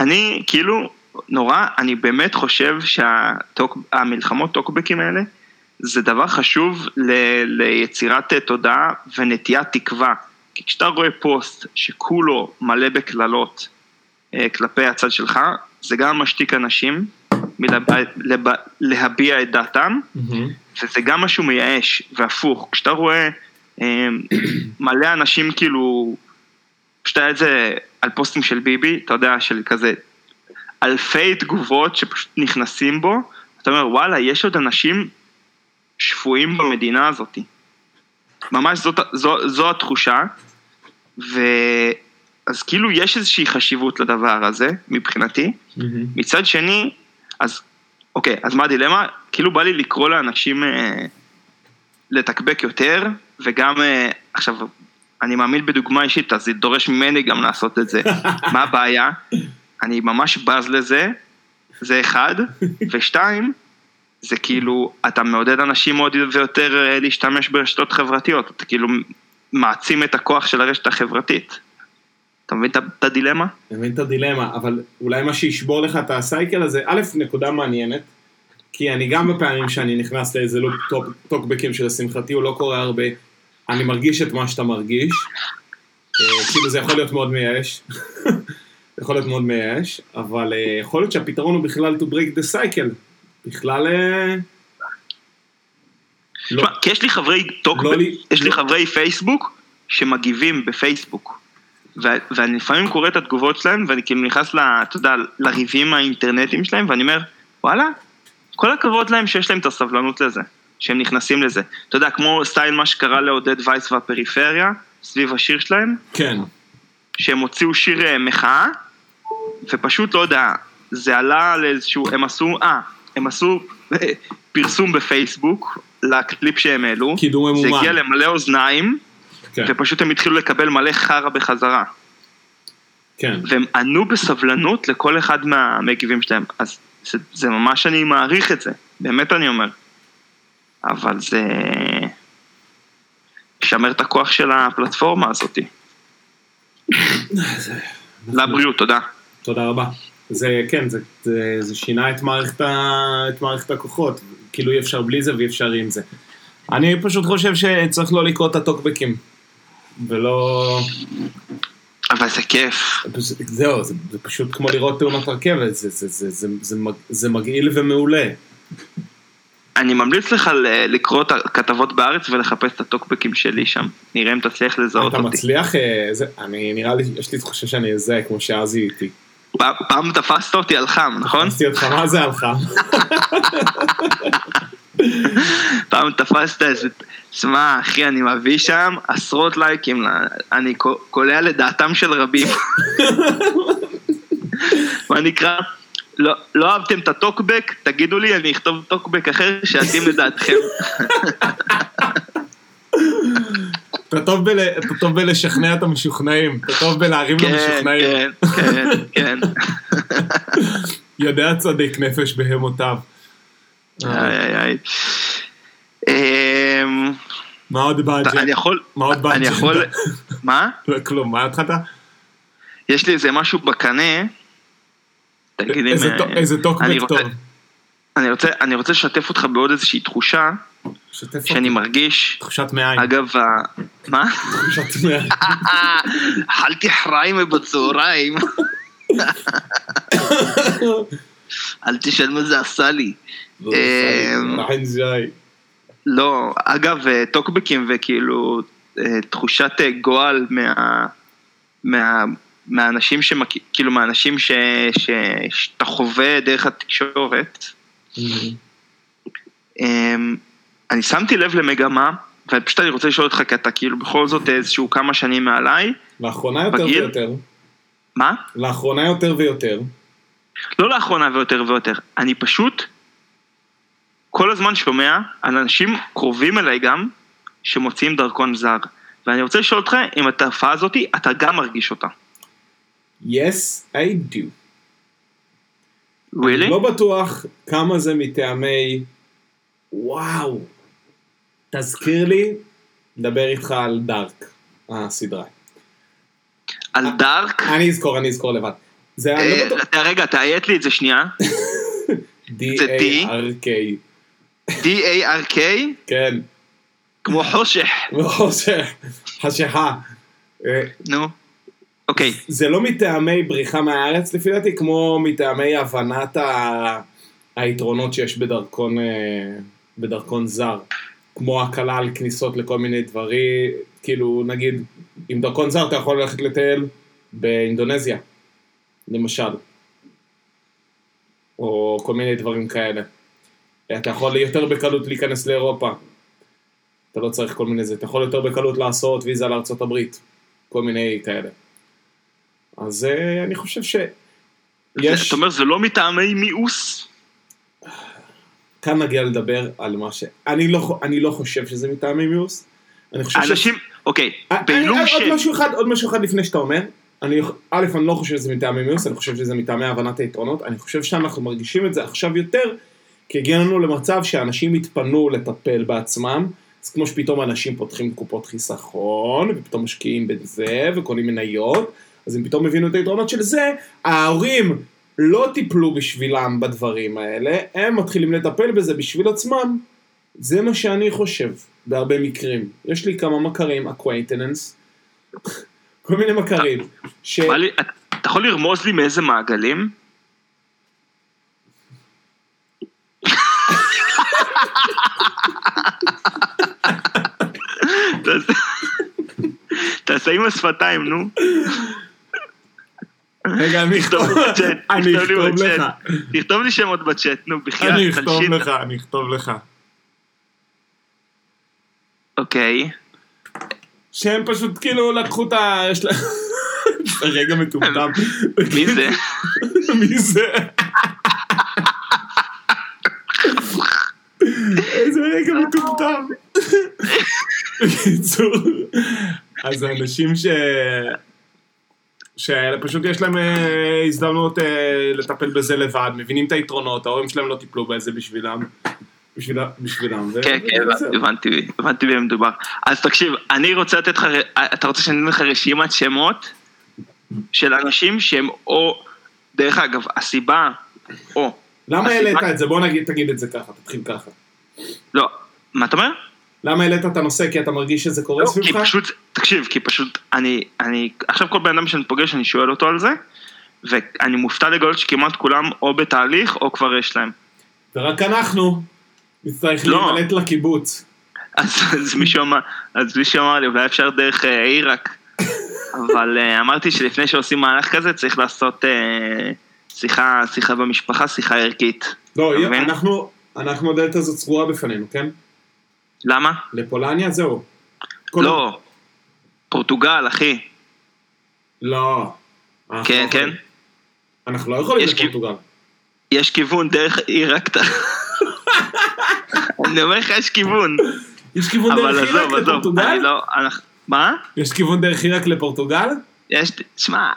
אני כאילו, נורא, אני באמת חושב שהמלחמות טוקבקים האלה, זה דבר חשוב ל, ליצירת תודעה ונטיית תקווה. כי כשאתה רואה פוסט שכולו מלא בקללות אה, כלפי הצד שלך, זה גם משתיק אנשים מלהביע את דעתם, mm-hmm. וזה גם משהו מייאש, והפוך, כשאתה רואה אה, מלא אנשים כאילו, כשאתה יודע את זה על פוסטים של ביבי, אתה יודע, של כזה אלפי תגובות שפשוט נכנסים בו, אתה אומר וואלה, יש עוד אנשים שפויים במדינה הזאת. ממש זאת, זו, זו התחושה, ואז כאילו יש איזושהי חשיבות לדבר הזה, מבחינתי. Mm-hmm. מצד שני, אז אוקיי, אז מה הדילמה? כאילו בא לי לקרוא לאנשים אה, לתקבק יותר, וגם, אה, עכשיו, אני מאמין בדוגמה אישית, אז זה דורש ממני גם לעשות את זה. [laughs] מה הבעיה? אני ממש בז לזה, זה אחד, [laughs] ושתיים, זה כאילו, אתה מעודד אנשים עוד ויותר אה, להשתמש ברשתות חברתיות, אתה כאילו מעצים את הכוח של הרשת החברתית. אתה מבין את הדילמה? אני מבין את הדילמה, אבל אולי מה שישבור לך את הסייקל הזה, א', נקודה מעניינת, כי אני גם בפעמים שאני נכנס לאיזה לופ טוקבקים שלשמחתי הוא לא קורה הרבה, אני מרגיש את מה שאתה מרגיש, אה, כאילו זה יכול להיות מאוד מייאש, [laughs] יכול להיות מאוד מייאש, אבל אה, יכול להיות שהפתרון הוא בכלל to break the cycle, בכלל... אה, לא, כי יש לי חברי טוקבק, לא יש לי לא. חברי פייסבוק שמגיבים בפייסבוק. ואני לפעמים קורא את התגובות שלהם, ואני כאילו נכנס, אתה יודע, לריבים האינטרנטיים שלהם, ואני אומר, וואלה, כל הכבוד להם שיש להם את הסבלנות לזה, שהם נכנסים לזה. אתה יודע, כמו סטייל מה שקרה לעודד וייס והפריפריה, סביב השיר שלהם. כן. שהם הוציאו שיר אה, מחאה, ופשוט, לא יודע, זה עלה לאיזשהו, הם עשו, אה, הם עשו אה, פרסום בפייסבוק לקליפ שהם העלו. קידום ממומן. זה הגיע למלא אוזניים, כן. ופשוט הם התחילו לקבל מלא חרא בחזרה. כן. והם ענו בסבלנות לכל אחד מהמגיבים שלהם. אז זה, זה ממש אני מעריך את זה, באמת אני אומר. אבל זה... לשמר את הכוח של הפלטפורמה הזאתי. לבריאות, תודה. תודה רבה. זה, כן, זה, זה, זה שינה את מערכת, ה, את מערכת הכוחות. כאילו אי אפשר בלי זה ואי אפשר עם זה. אני פשוט חושב שצריך לא לקרוא את הטוקבקים. ולא... אבל זה כיף. זהו, זה, זה פשוט כמו לראות תאונת רכבת, זה, זה, זה, זה, זה, זה מגעיל ומעולה. אני ממליץ לך לקרוא את הכתבות בארץ ולחפש את הטוקבקים שלי שם. נראה אם תצליח לזהות אותי. אתה מצליח? אה, זה, אני נראה לי, יש לי תחושה שאני אזהה כמו שאז איתי. פעם תפסת אותי על חם, נכון? תפסתי אותך, מה זה על חם? [laughs] פעם תפסת איזה, שמע אחי אני מביא שם עשרות לייקים, אני קולע לדעתם של רבים. [laughs] מה נקרא? לא, לא אהבתם את הטוקבק, תגידו לי, אני אכתוב טוקבק אחר שיתאים לדעתכם. אתה טוב בלשכנע את המשוכנעים, אתה טוב בלהרים למשוכנעים. כן, כן, כן. יודע צדיק נפש בהמותיו. איי איי איי. אמ, מה עוד באג'נדה? אני יכול... מה עוד באג'נדה? אני יכול... מה? לא, כלום, מה התחלת? יש לי איזה משהו בקנה. איזה טוקבק טוב. אני רוצה, אני רוצה לשתף אותך בעוד איזושהי תחושה, שאני מרגיש, תחושת מעיים, אגב, מה? תחושת מעיים, אכלתי חריימה בצהריים, אל תשאל מה זה עשה לי. לא, אמ, לא, אגב, אה, טוקבקים וכאילו אה, תחושת אה, גועל מה... מה... מהאנשים שמכ... כאילו מהאנשים ש... ש... שאתה חווה דרך התקשורת. אמ, אני שמתי לב למגמה, ופשוט אני רוצה לשאול אותך, כי אתה כאילו בכל זאת איזשהו כמה שנים מעליי. לאחרונה יותר בגיל? ויותר. מה? לאחרונה יותר ויותר. לא לאחרונה ויותר ויותר. אני פשוט כל הזמן שומע על אנשים קרובים אליי גם, שמוציאים דרכון זר. ואני רוצה לשאול אותך אם התופעה הזאת, אתה גם מרגיש אותה. Yes, I do. really? אני לא בטוח כמה זה מטעמי, וואו, תזכיר לי, לדבר איתך על דארק, הסדרה. על דארק? אני אזכור, אני אזכור לבד. זה אני לא אה, בטוח, רגע, תאיית לי את זה שנייה. [laughs] D-A-R-K, D-A-R-K, כן, כמו חושך. חושך, חשיכה. אה, נו. אוקיי, זה לא מטעמי בריחה מהארץ לפי דעתי, כמו מטעמי הבנת ה... היתרונות שיש בדרכון, אה, בדרכון זר. כמו הקלה על כניסות לכל מיני דברים, כאילו נגיד, עם דרכון זר אתה יכול ללכת לטייל באינדונזיה, למשל. או כל מיני דברים כאלה. אתה יכול יותר בקלות להיכנס לאירופה. אתה לא צריך כל מיני זה, אתה יכול יותר בקלות לעשות ויזה לארצות הברית. כל מיני כאלה. אז אה, אני חושב שיש... אתה אומר זה לא מטעמי מיאוס? כאן נגיע לדבר על מה ש... אני לא, אני לא חושב שזה מטעמי מיאוס. אני חושב ש... אנשים, אוקיי, אני- בעילום אני- עוד משהו אחד, עוד משהו אחד לפני שאתה אומר. אני, א', אני לא חושב שזה מטעמי מיאוס, אני חושב שזה מטעמי הבנת היתרונות. אני חושב שאנחנו מרגישים את זה עכשיו יותר, כי הגענו למצב שאנשים התפנו לטפל בעצמם. אז כמו שפתאום אנשים פותחים קופות חיסכון, ופתאום משקיעים בזה, וקונים מניות, אז הם פתאום הבינו את היתרונות של זה, ההורים לא טיפלו בשבילם בדברים האלה, הם מתחילים לטפל בזה בשביל עצמם. זה מה שאני חושב, בהרבה מקרים. יש לי כמה מכרים, acquaintance, [laughs] כל מיני מכרים, ש... לי- אתה יכול לרמוז לי מאיזה מעגלים? [laughs] תעשה עם השפתיים, נו. רגע, אני אכתוב, אני אכתוב. לך, תכתוב לי שמות בצ'אט, נו, בחייאת, אני אכתוב. לך, אני אכתוב לך. אוקיי. שהם פשוט כאילו לקחו את ה... יש להם... רגע מטומטם. מי זה? [laughs] מי זה? איזה רגע מטומטם. [laughs] בקיצור, אז האנשים ש... שפשוט יש להם אה, הזדמנות אה, לטפל בזה לבד, מבינים את היתרונות, ההורים שלהם לא טיפלו בזה בשבילם. בשבילם. כן, כן. הבנתי, הבנתי, במי מדובר. אז תקשיב, אני רוצה לתת לך, אתה רוצה שאני אתן לך רשימת שמות של אנשים שהם או, דרך אגב, הסיבה, או, למה העלית את זה? בוא נגיד, תגיד את זה ככה, תתחיל ככה. לא, מה אתה אומר? למה העלית את הנושא? כי אתה מרגיש שזה קורה לא, כי סביבך? פשוט, תקשיב, כי פשוט, אני, אני, עכשיו כל בן אדם שאני פוגש, אני שואל אותו על זה, ואני מופתע לגלות שכמעט כולם או בתהליך או כבר יש להם. ורק אנחנו נצטרך לא. להימלט לקיבוץ. אז, אז מישהו אמר, אז מישהו אמר לי, אולי אפשר דרך אה, עיראק. אבל אה, אמרתי שלפני שעושים מהלך כזה, צריך לעשות אה, שיחה, שיחה במשפחה, שיחה ערכית. לא? אנחנו, אנחנו הדלת הזאת סגורה בפנינו, כן? למה? לפולניה זהו. לא. פורטוגל, אחי. לא. אנחנו כן, לא כן. אנחנו לא יכולים לפורטוגל. יש כיוון דרך עיראק. אתה- [laughs] אני אומר לך, יש כיוון. יש כיוון דרך עזוב, עזוב. לפורטוגל? לא... מה? יש כיוון דרך עיראק לפורטוגל? יש... שמע,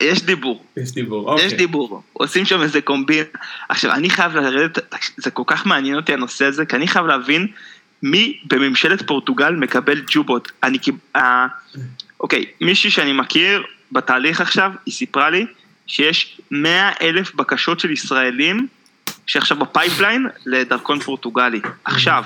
יש דיבור. יש דיבור, אוקיי. יש דיבור, עושים שם איזה קומבינה. עכשיו, אני חייב לרדת, זה כל כך מעניין אותי הנושא הזה, כי אני חייב להבין מי בממשלת פורטוגל מקבל ג'ובות. אני כאילו, אוקיי, מישהי שאני מכיר בתהליך עכשיו, היא סיפרה לי שיש 100 אלף בקשות של ישראלים שעכשיו ב pipeline לדרכון פורטוגלי. עכשיו,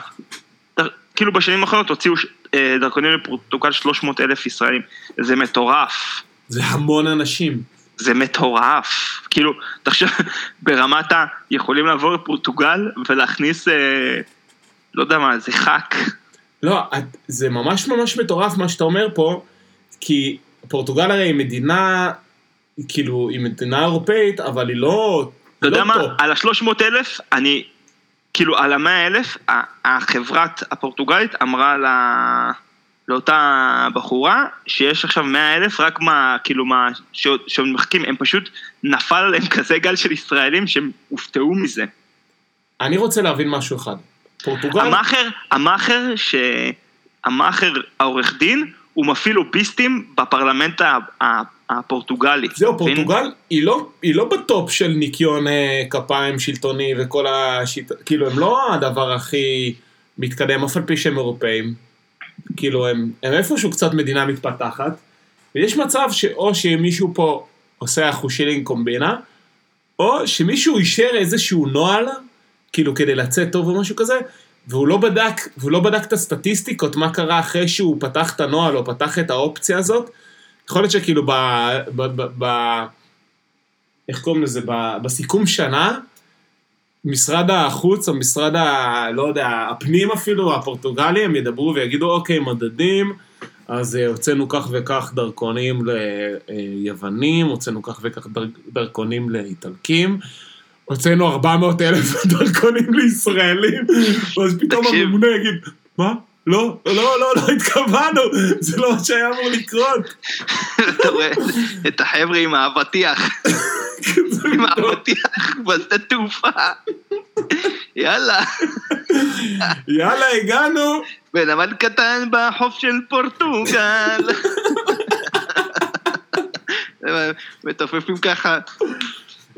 דר- כאילו בשנים האחרונות הוציאו אה, דרכונים לפורטוגל 300 אלף ישראלים. זה מטורף. זה המון אנשים. זה מטורף. כאילו, תחשוב, ברמת ה... יכולים לעבור לפורטוגל ולהכניס אה, לא יודע מה, זה hack. לא, את- זה ממש ממש מטורף מה שאתה אומר פה, כי פורטוגל הרי היא מדינה, כאילו, היא מדינה אירופאית, אבל היא לא... אתה יודע לא מה, top. על ה-300 אלף, אני, כאילו, על ה-100 אלף, החברת הפורטוגלית אמרה לה, לאותה בחורה, שיש עכשיו 100 אלף, רק מה, כאילו, מה, שעוד שעוד מחכים, הם פשוט, נפל עליהם כזה גל של ישראלים שהם הופתעו מזה. אני רוצה להבין משהו אחד. פורטוגל... המאכר, המאכר, ש... המאכר, העורך דין, הוא מפעיל לוביסטים בפרלמנט הפורטוגלי. זהו? פורטוגל היא לא, היא לא בטופ של ניקיון אה, כפיים שלטוני וכל השיט... כאילו, הם לא הדבר הכי מתקדם, אף על פי שהם אירופאים. כאילו, הם, הם איפשהו קצת מדינה מתפתחת, ויש מצב שאו שמישהו פה עושה אחושילינג קומבינה, או שמישהו אישר איזשהו נוהל, כאילו כדי לצאת טוב או משהו כזה, והוא לא בדק, והוא לא בדק את הסטטיסטיקות, מה קרה אחרי שהוא פתח את הנוהל או פתח את האופציה הזאת. יכול להיות שכאילו ב... ב, ב, ב איך קוראים לזה? ב, בסיכום שנה, משרד החוץ או משרד ה... לא יודע, הפנים אפילו, הפורטוגלי, הם ידברו ויגידו, אוקיי, מדדים, אז אה, הוצאנו כך וכך דרכונים ליוונים, הוצאנו כך וכך דר, דרכונים לאיטלקים, הוצאנו 400 אלף דרכונים לישראלים, ואז פתאום. הממונה יגיד, מה? לא, לא, לא, לא התכוונו, זה לא מה שהיה אמור לקרות. אתה רואה את החבר'ה עם האבטיח, עם האבטיח בשדה תעופה. יאללה, יאללה, הגענו. בנמל קטן בחוף של פורטוגל. [laughs] מתופפים ככה,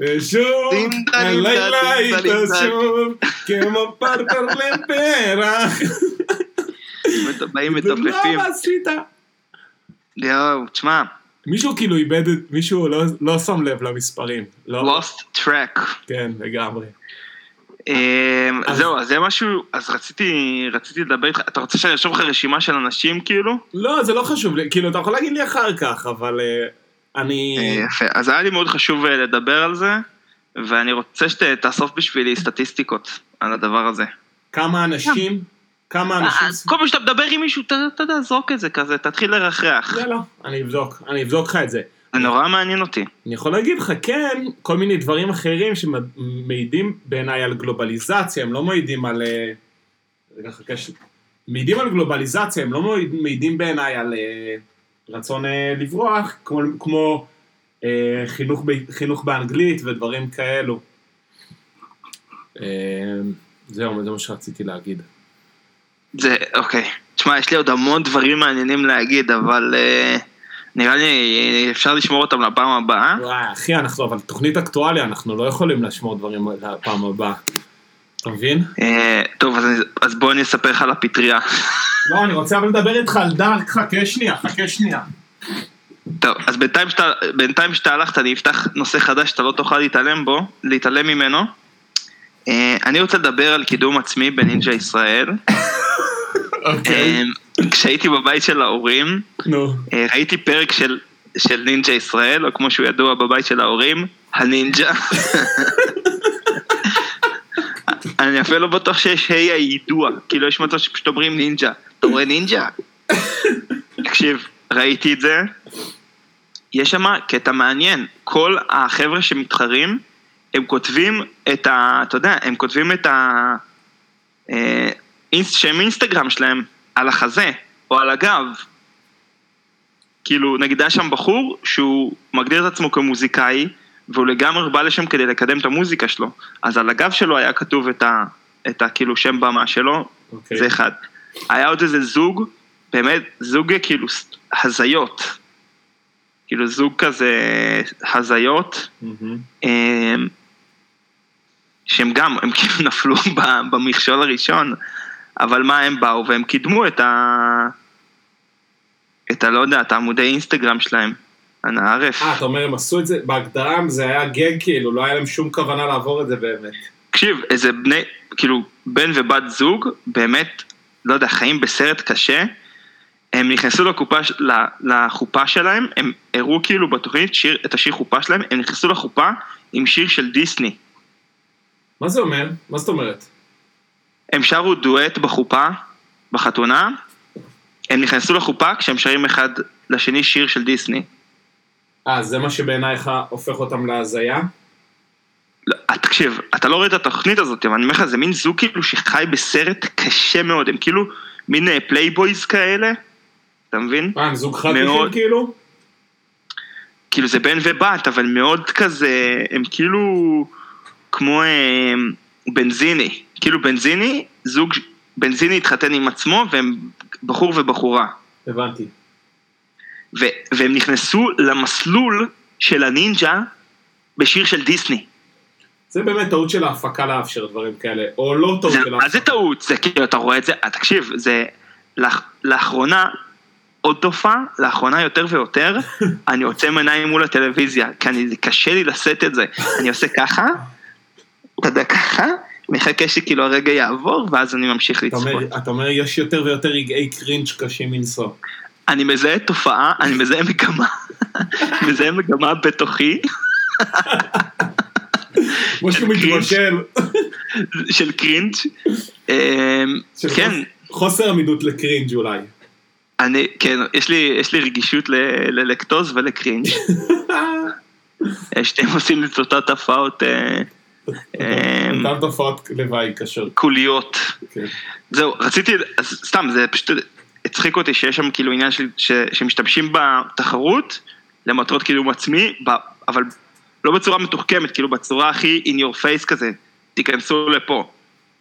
ושוב, הלילה טלים איתו טלים שוב, כמו פרפר לפרח. באים מתופפים. לא עשית? יואו, תשמע, מישהו כאילו איבד, את- מישהו לא- לא שם לב למספרים. לא, lost track. כן, לגמרי. אמ, אז- זהו, אז זה משהו, אז רציתי, רציתי לדבר איתך, אתה רוצה שאני ארשום לך רשימה של אנשים כאילו? לא, זה לא חשוב כאילו, אתה יכול להגיד לי אחר כך, אבל אה, אני... אה, יפה, אז היה לי מאוד חשוב אה, לדבר על זה, ואני רוצה שתאסוף בשבילי סטטיסטיקות על הדבר הזה. כמה אנשים? כמה אנשים? אה, כל פעם שאתה מדבר עם מישהו, אתה יודע, זרוק את זה כזה, תתחיל לרחרח. יאללה, אני אבדוק, אני אבדוק לך את זה. זה נורא מעניין אותי. אני יכול להגיד לך, כן, כל מיני דברים אחרים שמעידים בעיניי על גלובליזציה, הם לא מעידים על... רגע, חכה ש... מעידים על גלובליזציה, הם לא מעיד- מעידים בעיניי על רצון אה, לברוח, כמו, כמו אה, חינוך, ב, חינוך באנגלית ודברים כאלו. אה, זהו, זה מה שרציתי להגיד. זה, אוקיי. תשמע, יש לי עוד המון דברים מעניינים להגיד, אבל אה, נראה לי אפשר לשמור אותם לפעם הבאה. וואי, אחי, אנחנו, אבל תוכנית אקטואליה, אנחנו לא יכולים לשמור דברים לפעם הבאה. אתה מבין? אה, טוב, אז, בוא אני אספר לך על הפטריה. לא, אני רוצה אבל לדבר איתך על דארק, חכה שנייה, חכה שנייה. טוב, אז בינתיים שאתה, בינתיים שאתה הלכת, אני אפתח נושא חדש שאתה לא תוכל להתעלם בו, להתעלם ממנו. אה, אני רוצה לדבר על קידום עצמי בנינג'ה ישראל. אוקיי. אה, כשהייתי בבית של ההורים. אה, ראיתי פרק של, של נינג'ה ישראל, או כמו שהוא ידוע בבית של ההורים, הנינג'ה. [laughs] אני אפילו לא בטוח שיש ה' היידוע, כאילו יש מצב שפשוט אומרים נינג'ה. אתה רואה נינג'ה? [laughs] תקשיב, ראיתי את זה, יש שם קטע מעניין, כל החבר'ה שמתחרים, הם כותבים את ה... אתה יודע, הם כותבים את ה... אה, שם אינסטגרם שלהם על החזה, או על הגב. כאילו, נגיד היה שם בחור שהוא מגדיר את עצמו כמוזיקאי, והוא לגמרי בא לשם כדי לקדם את המוזיקה שלו. אז על הגב שלו היה כתוב את ה... את ה... כאילו שם במה שלו, אוקיי. זה אחד. היה עוד איזה זוג, באמת, זוג כאילו הזיות. כאילו זוג כזה הזיות. אמ, שהם גם, הם [laughs] כאילו נפלו במכשול הראשון, אבל מה הם באו והם קידמו את ה... את ה... לא יודע, את העמודי אינסטגרם שלהם. אנא ערף. אה, אתה אומר, הם עשו את זה, בהגדרה זה היה גג כאילו, לא היה להם שום כוונה לעבור את זה באמת. תקשיב, איזה בני, כאילו, בן ובת זוג, באמת, לא יודע, חיים בסרט קשה. הם נכנסו לקופה, לחופה שלהם, הם הראו כאילו בתוכנית שיר, את השיר חופה שלהם, הם נכנסו לחופה עם שיר של דיסני. מה זה אומר? מה זאת אומרת? הם שרו דואט בחופה, בחתונה, הם נכנסו לחופה כשהם שרים אחד לשני שיר של דיסני. אה, זה מה שבעינייך הופך אותם להזיה? לא, אה, תקשיב, אתה לא רואה את התוכנית הזאת, אבל אני אומר לך, זה מין זוג כאילו שחי בסרט קשה מאוד, הם כאילו מין playboys כאלה, אתה מבין? אה, הם זוג חד מאוד. כאילו? כאילו זה בן ובת, אבל מאוד כזה, הם כאילו כמו אה, בנזיני, כאילו בנזיני, זוג, בנזיני התחתן עם עצמו והם בחור ובחורה. הבנתי. ו, והם נכנסו למסלול של הנינג'ה בשיר של דיסני. זה באמת טעות של ההפקה לאפשר דברים כאלה, או לא טעות זה, של מה ההפקה. זה טעות? זה כאילו, אתה רואה את זה, אה, תקשיב, זה לאח, לאחרונה, עוד תופעה, לאחרונה יותר ויותר, [laughs] אני עוצם עיניים מול הטלוויזיה, כי אני, קשה לי לשאת את זה. אני עושה ככה, אתה יודע ככה, מחכה שכאילו הרגע יעבור, ואז אני ממשיך לצפות. אתה אומר יש יותר ויותר רגעי קרינג' קשים מנשוא. אני מזהה תופעה, אני מזהה מגמה, מזהה מגמה בתוכי, משהו. מתבשל. של קרינג'. אמ, כן, חוס- חוסר עמידות לקרינג' אולי. אני, כן, יש לי, יש לי רגישות ללקטוז ולקרינג'. [laughs] שתיהם עושים את אותה תופעות אה, אמ, אותן תופעות לוואי קשות. קוליות. כן. זהו, רציתי, סתם, זה פשוט הצחיק אותי שיש שם כאילו עניין של, ש, שמשתמשים בתחרות למטרות קידום עצמי, ב, אבל לא בצורה מתוחכמת, כאילו בצורה הכי in your face כזה, תיכנסו לפה.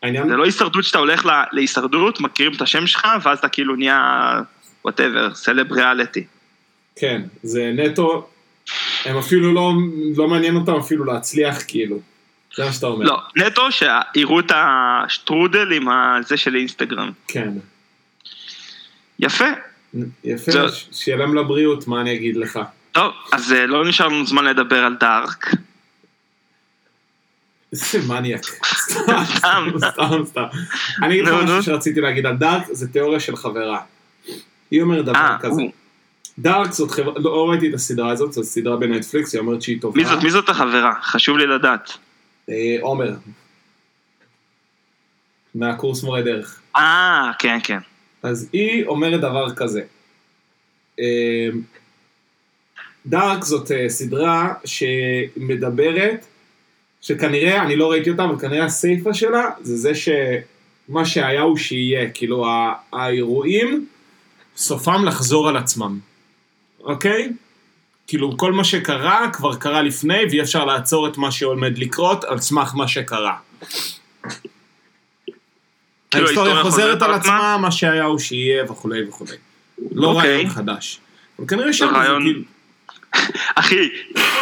העניין, זה לא הישרדות שאתה הולך לה, להישרדות, מכירים את השם שלך, ואז אתה כאילו נהיה, whatever, סלב ריאליטי. כן, זה נטו, הם אפילו לא, לא מעניין אותם אפילו להצליח כאילו. זה מה שאתה אומר. לא, נטו שיראו את השטרודל עם הזה של אינסטגרם. כן. יפה. יפה, זה- ש- שיהיה להם לבריאות, מה אני אגיד לך. טוב, אז אה, לא נשאר לנו זמן לדבר על דארק. איזה מניאק. [laughs] סתם, סתם. סתם, סתם. אני אגיד לך משהו. שרציתי להגיד על דארק, זה תיאוריה של חברה. היא אומרת דבר אה, כזה. דארק זאת חברה, לא ראיתי את הסדרה הזאת, זאת סדרה בנטפליקס, היא אומרת שהיא טובה. מי זאת, מי זאת החברה? חשוב לי לדעת. אה, עומר. מהקורס מורה דרך. אה, כן, כן. אז היא אומרת דבר כזה. אה, דארק זאת אה, סדרה שמדברת, שכנראה, אני לא ראיתי אותה, אבל כנראה הסיפה שלה זה זה שמה שהיה הוא שיהיה, כאילו האירועים סופם לחזור על עצמם, אוקיי? כאילו כל מה שקרה כבר קרה לפני ואי אפשר לעצור את מה שעומד לקרות על סמך מה שקרה. כאילו, ההיסטוריה חוזרת על עצמה? מה שהיה הוא שיהיה וכולי וכולי. לא אוקיי. רעיון חדש. אבל כנראה שם זה רעיון- כאילו... [laughs] אחי,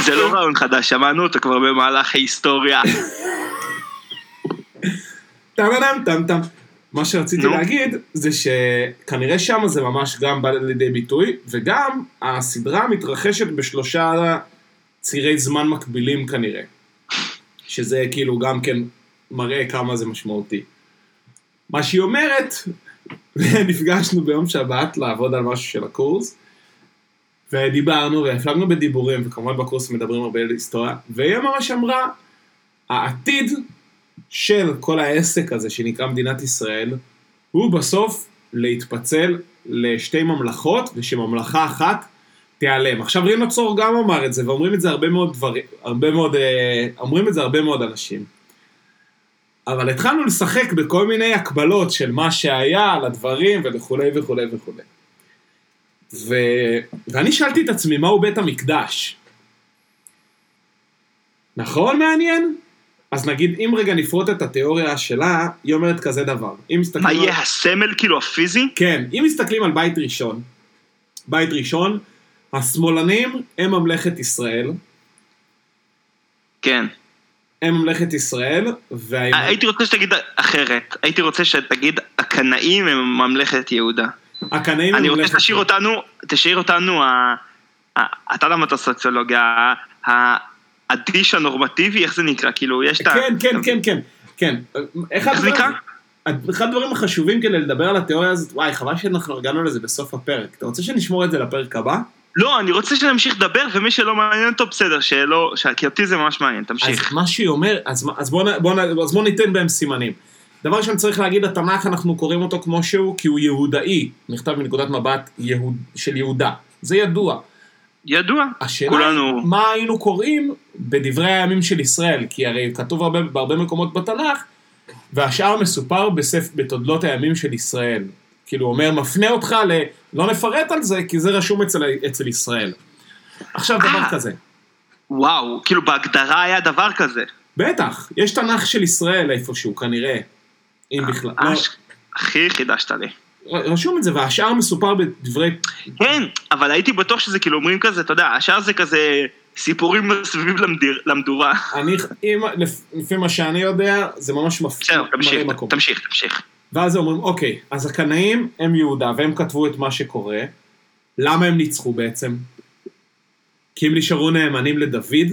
זה לא רעיון חדש, שמענו אותו כבר במהלך ההיסטוריה. טם טם טם. מה שרציתי נו. להגיד זה שכנראה שם זה ממש גם בא לידי ביטוי, וגם הסדרה מתרחשת בשלושה צירי זמן מקבילים כנראה. שזה כאילו גם כן מראה כמה זה משמעותי. מה שהיא אומרת, נפגשנו ביום שבת לעבוד על משהו של הקורס, ודיברנו והפלגנו בדיבורים, וכמובן בקורס מדברים הרבה על היסטוריה, והיא ממש אמרה, העתיד של כל העסק הזה שנקרא מדינת ישראל, הוא בסוף להתפצל לשתי ממלכות, ושממלכה אחת תיעלם. עכשיו רינו צור גם אמר את זה, ואומרים את זה הרבה מאוד דברים, הרבה מאוד, אה, אומרים את זה הרבה מאוד אנשים. אבל התחלנו לשחק בכל מיני הקבלות של מה שהיה על הדברים וכולי וכולי וכולי. ו... ואני שאלתי את עצמי, מהו בית המקדש? נכון מעניין? אז נגיד, אם רגע נפרוט את התיאוריה שלה, היא אומרת כזה דבר. אם מסתכלים... מה על- יהיה הסמל כאילו הפיזי? כן, אם מסתכלים על בית ראשון, בית ראשון, השמאלנים הם ממלכת ישראל, כן. הם ממלכת ישראל, והימ... הייתי רוצה שתגיד אחרת. הייתי רוצה שתגיד הקנאים הם ממלכת יהודה. הקנאים הם אני רוצה ממלכת... שתשאיר אותנו, תשאיר אותנו, אתה למדת סוציולוגיה, ה- הדיש הנורמטיבי, איך זה נקרא? כאילו, יש את ה... כן, כן, כן, כן, כן. אחד איך זה נקרא? אחד הדברים החשובים כדי לדבר על התיאוריה הזאת, וואי, חבל שאנחנו הגענו לזה בסוף הפרק. אתה רוצה שנשמור את זה לפרק הבא? לא, אני רוצה שנמשיך לדבר, ומי שלא מעניין אותו, בסדר, שלא, כי אותי זה ממש מעניין, אז תמשיך. מה שהיא אומרת, אז, אז בוא, נ- בוא, אז בוא ניתן בהם סימנים. דבר ראשון צריך להגיד, התנ"ך אנחנו קוראים אותו כמו שהוא, כי הוא יהודאי, נכתב מנקודת מבט יהוד, של יהודה. זה ידוע. ידוע. השאלה כולנו- מה היינו קוראים בדברי הימים של ישראל? כי הרי כתוב הרבה, בהרבה מקומות בתנ"ך, והשאר מסופר בספר, בתולדות הימים של ישראל. כאילו, אומר, מפנה אותך ל... לא נפרט על זה, כי זה רשום אצל, אצל ישראל. עכשיו, דבר אה. כזה. וואו, כאילו בהגדרה היה דבר כזה. בטח, יש תנ"ך של ישראל איפשהו, כנראה. אם בכלל. לא, אש- הכי חידשת לי. רשום את זה, והשאר מסופר בדברי... כן, אבל הייתי בטוח שזה כאילו אומרים כזה, אתה יודע, השאר זה כזה סיפורים מסביב למדיר- למדורה. אני, אם, לפ- לפי מה שאני יודע, זה ממש מפ... בסדר, תמשיך. תמשיך, תמשיך. ואז אומרים, אוקיי, אז הקנאים הם יהודה, והם כתבו את מה שקורה. למה הם ניצחו בעצם? כי הם נשארו נאמנים לדוד?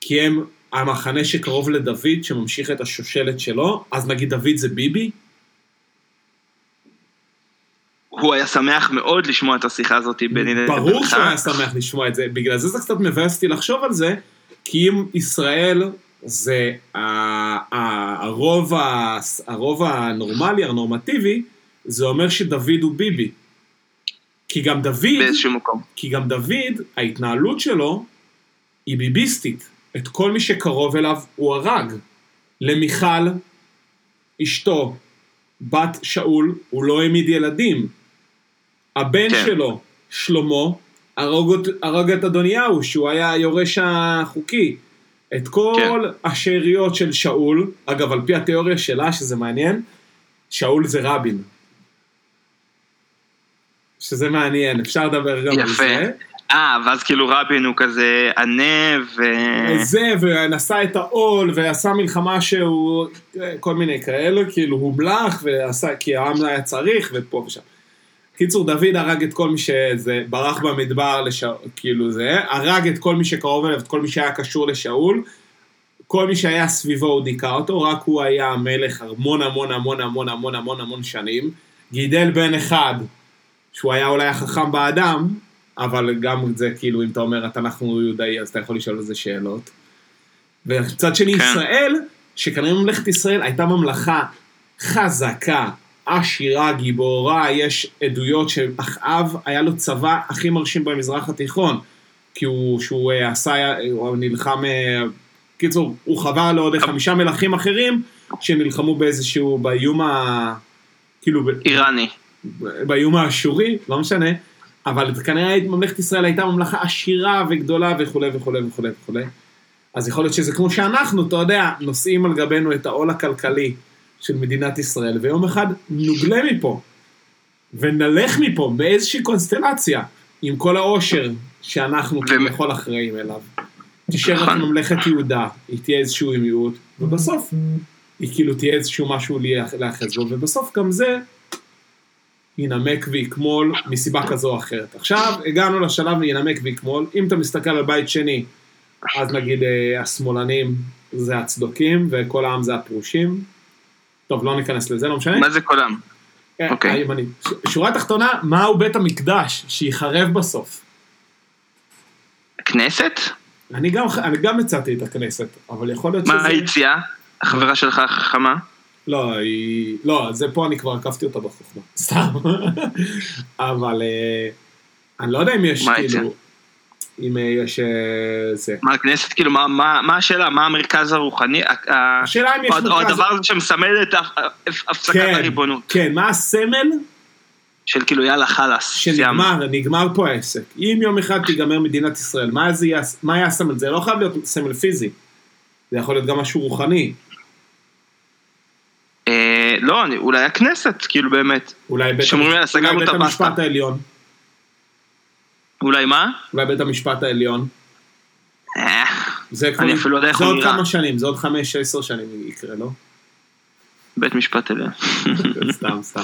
כי הם המחנה שקרוב לדוד, שממשיך את השושלת שלו? אז נגיד דוד זה ביבי? הוא היה שמח מאוד לשמוע את השיחה הזאת ביני לבינך. ברור שהוא היה שמח לשמוע את זה, בגלל זה זה קצת מבאס אותי לחשוב על זה, כי אם ישראל זה הרוב, הרוב הנורמלי, הנורמטיבי, זה אומר שדוד הוא ביבי. כי גם דוד, באיזשהו מקום. כי גם דוד, ההתנהלות שלו היא ביביסטית. את כל מי שקרוב אליו הוא הרג. למיכל, אשתו, בת שאול, הוא לא העמיד ילדים. הבן כן. שלו, שלמה, הרג, הרג את אדוניהו, שהוא היה היורש החוקי. את כל כן. השאריות של שאול, אגב, על פי התיאוריה שלה, שזה מעניין, שאול זה רבין. שזה מעניין, אפשר לדבר גם על יפה. זה. אה, ואז כאילו רבין הוא כזה ענה ו... זה, ונשא את העול, ועשה מלחמה שהוא, כל מיני כאלה, כאילו הומלך, ועשה, כי העם לא היה צריך, ופה ושם. קיצור, דוד הרג את כל מי שזה, ברח במדבר, לש... כאילו זה, הרג את כל מי שקרוב אליו, את כל מי שהיה קשור לשאול, כל מי שהיה סביבו הוא דיכא אותו, רק הוא היה המלך המון המון המון המון המון המון המון שנים, גידל בן אחד, שהוא היה אולי החכם באדם, אבל גם את זה, כאילו, אם אתה אומר, התנ"ך הוא יהודאי, אז אתה יכול לשאול על זה שאלות. ומצד שני, כן. ישראל, שכנראה ממלכת ישראל הייתה ממלכה חזקה, עשירה, גיבורה, יש עדויות שאחאב היה לו צבא הכי מרשים במזרח התיכון, כי הוא, שהוא אה, עשה, הוא נלחם, אה, קיצור, הוא חבר לעוד חמישה מלכים אחרים, שנלחמו באיזשהו, באיום ה... כאילו, איראני. באיום האשורי, לא משנה, אבל כנראה ממלכת ישראל הייתה ממלכה עשירה וגדולה וכולי וכולי וכולי וכולי. אז יכול להיות שזה כמו שאנחנו, אתה יודע, נושאים על גבינו את העול הכלכלי של מדינת ישראל, ויום אחד נוגלה מפה, ונלך מפה באיזושהי קונסטלציה, עם כל העושר שאנחנו כביכול אחראים אליו. תישאר רק נכון. ממלכת יהודה, היא תהיה איזשהו מיעוט, ובסוף היא כאילו תהיה איזשהו משהו להיאחז בו, ובסוף גם זה ינמק ויקמול מסיבה כזו או אחרת. עכשיו הגענו לשלב ינמק ויקמול, אם אתה מסתכל על בית שני, אז נגיד אה, השמאלנים זה הצדוקים וכל העם זה הפרושים. טוב, לא ניכנס לזה, לא משנה. מה זה קולם? אה, אוקיי. הימני. שורה תחתונה, מהו בית המקדש שיחרב בסוף? כנסת? אני גם, אני גם הצעתי את הכנסת, אבל יכול להיות מה שזה... היציאה? החברה שלך החכמה? לא, היא... לא, זה פה אני כבר עקפתי אותה בחוכמה. [laughs] סתם. אבל אה, אני לא יודע אם יש, מה כאילו... אם אה, יש אה, זה. מה הכנסת? כאילו, מה- מה מה השאלה? מה המרכז הרוחני? השאלה אם יש או- או מרכז- הדבר הזה שמסמל את הפ- הפסקת כן, הריבונות. כן, מה הסמל של כאילו, יאללה, חלאס. שנגמר, נגמר פה העסק. אם יום אחד תיגמר מדינת ישראל, מה זה יהיה, מה יהיה הסמל? זה לא חייב להיות סמל פיזי. זה יכול להיות גם משהו רוחני. אה, לא, אני- אולי הכנסת, כאילו באמת. אולי בית, סגרנו אולי בית. המשפט העליון. אולי מה? אולי בית המשפט העליון. זה לא זה עוד. כמה שנים, זה עוד חמש, עשר שנים יקרה, לא? בית משפט עליון. [laughs] סתם, סתם.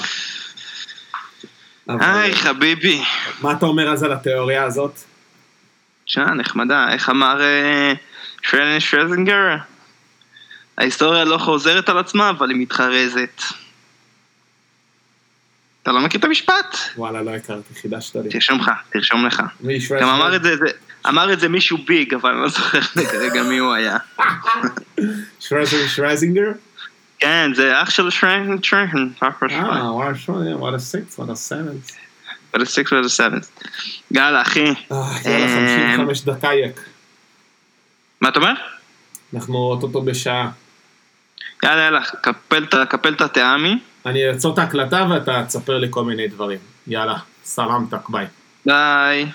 היי, חביבי. מה אתה אומר אז על התיאוריה הזאת? שנה נחמדה, איך אמר אה, שרלן שרזינגר? ההיסטוריה לא חוזרת על עצמה, אבל היא מתחרזת. אתה לא מכיר את המשפט? וואלה, לא הכרתי, חידשת לי. תרשום לך, תרשום לך. גם אמר את זה, זה- אמר את זה מישהו ביג, אבל אני לא זוכר [laughs] כרגע מי הוא היה. [laughs] שרזינגר? כן, זה אח של שרנקן, פאפר אה, וואי, שואי, וואלה סיקס, וואלה סבנס. ול הסיקס ול הסבנס. יאללה, אחי. אה, יאללה, 55 דקייק. מה אתה אומר? אנחנו אוטוטו בשעה. יאללה, יאללה, קפל את הטעמי. אני אעצור את ההקלטה ואתה תספר לי כל מיני דברים. יאללה, סלמתק, ביי. ביי.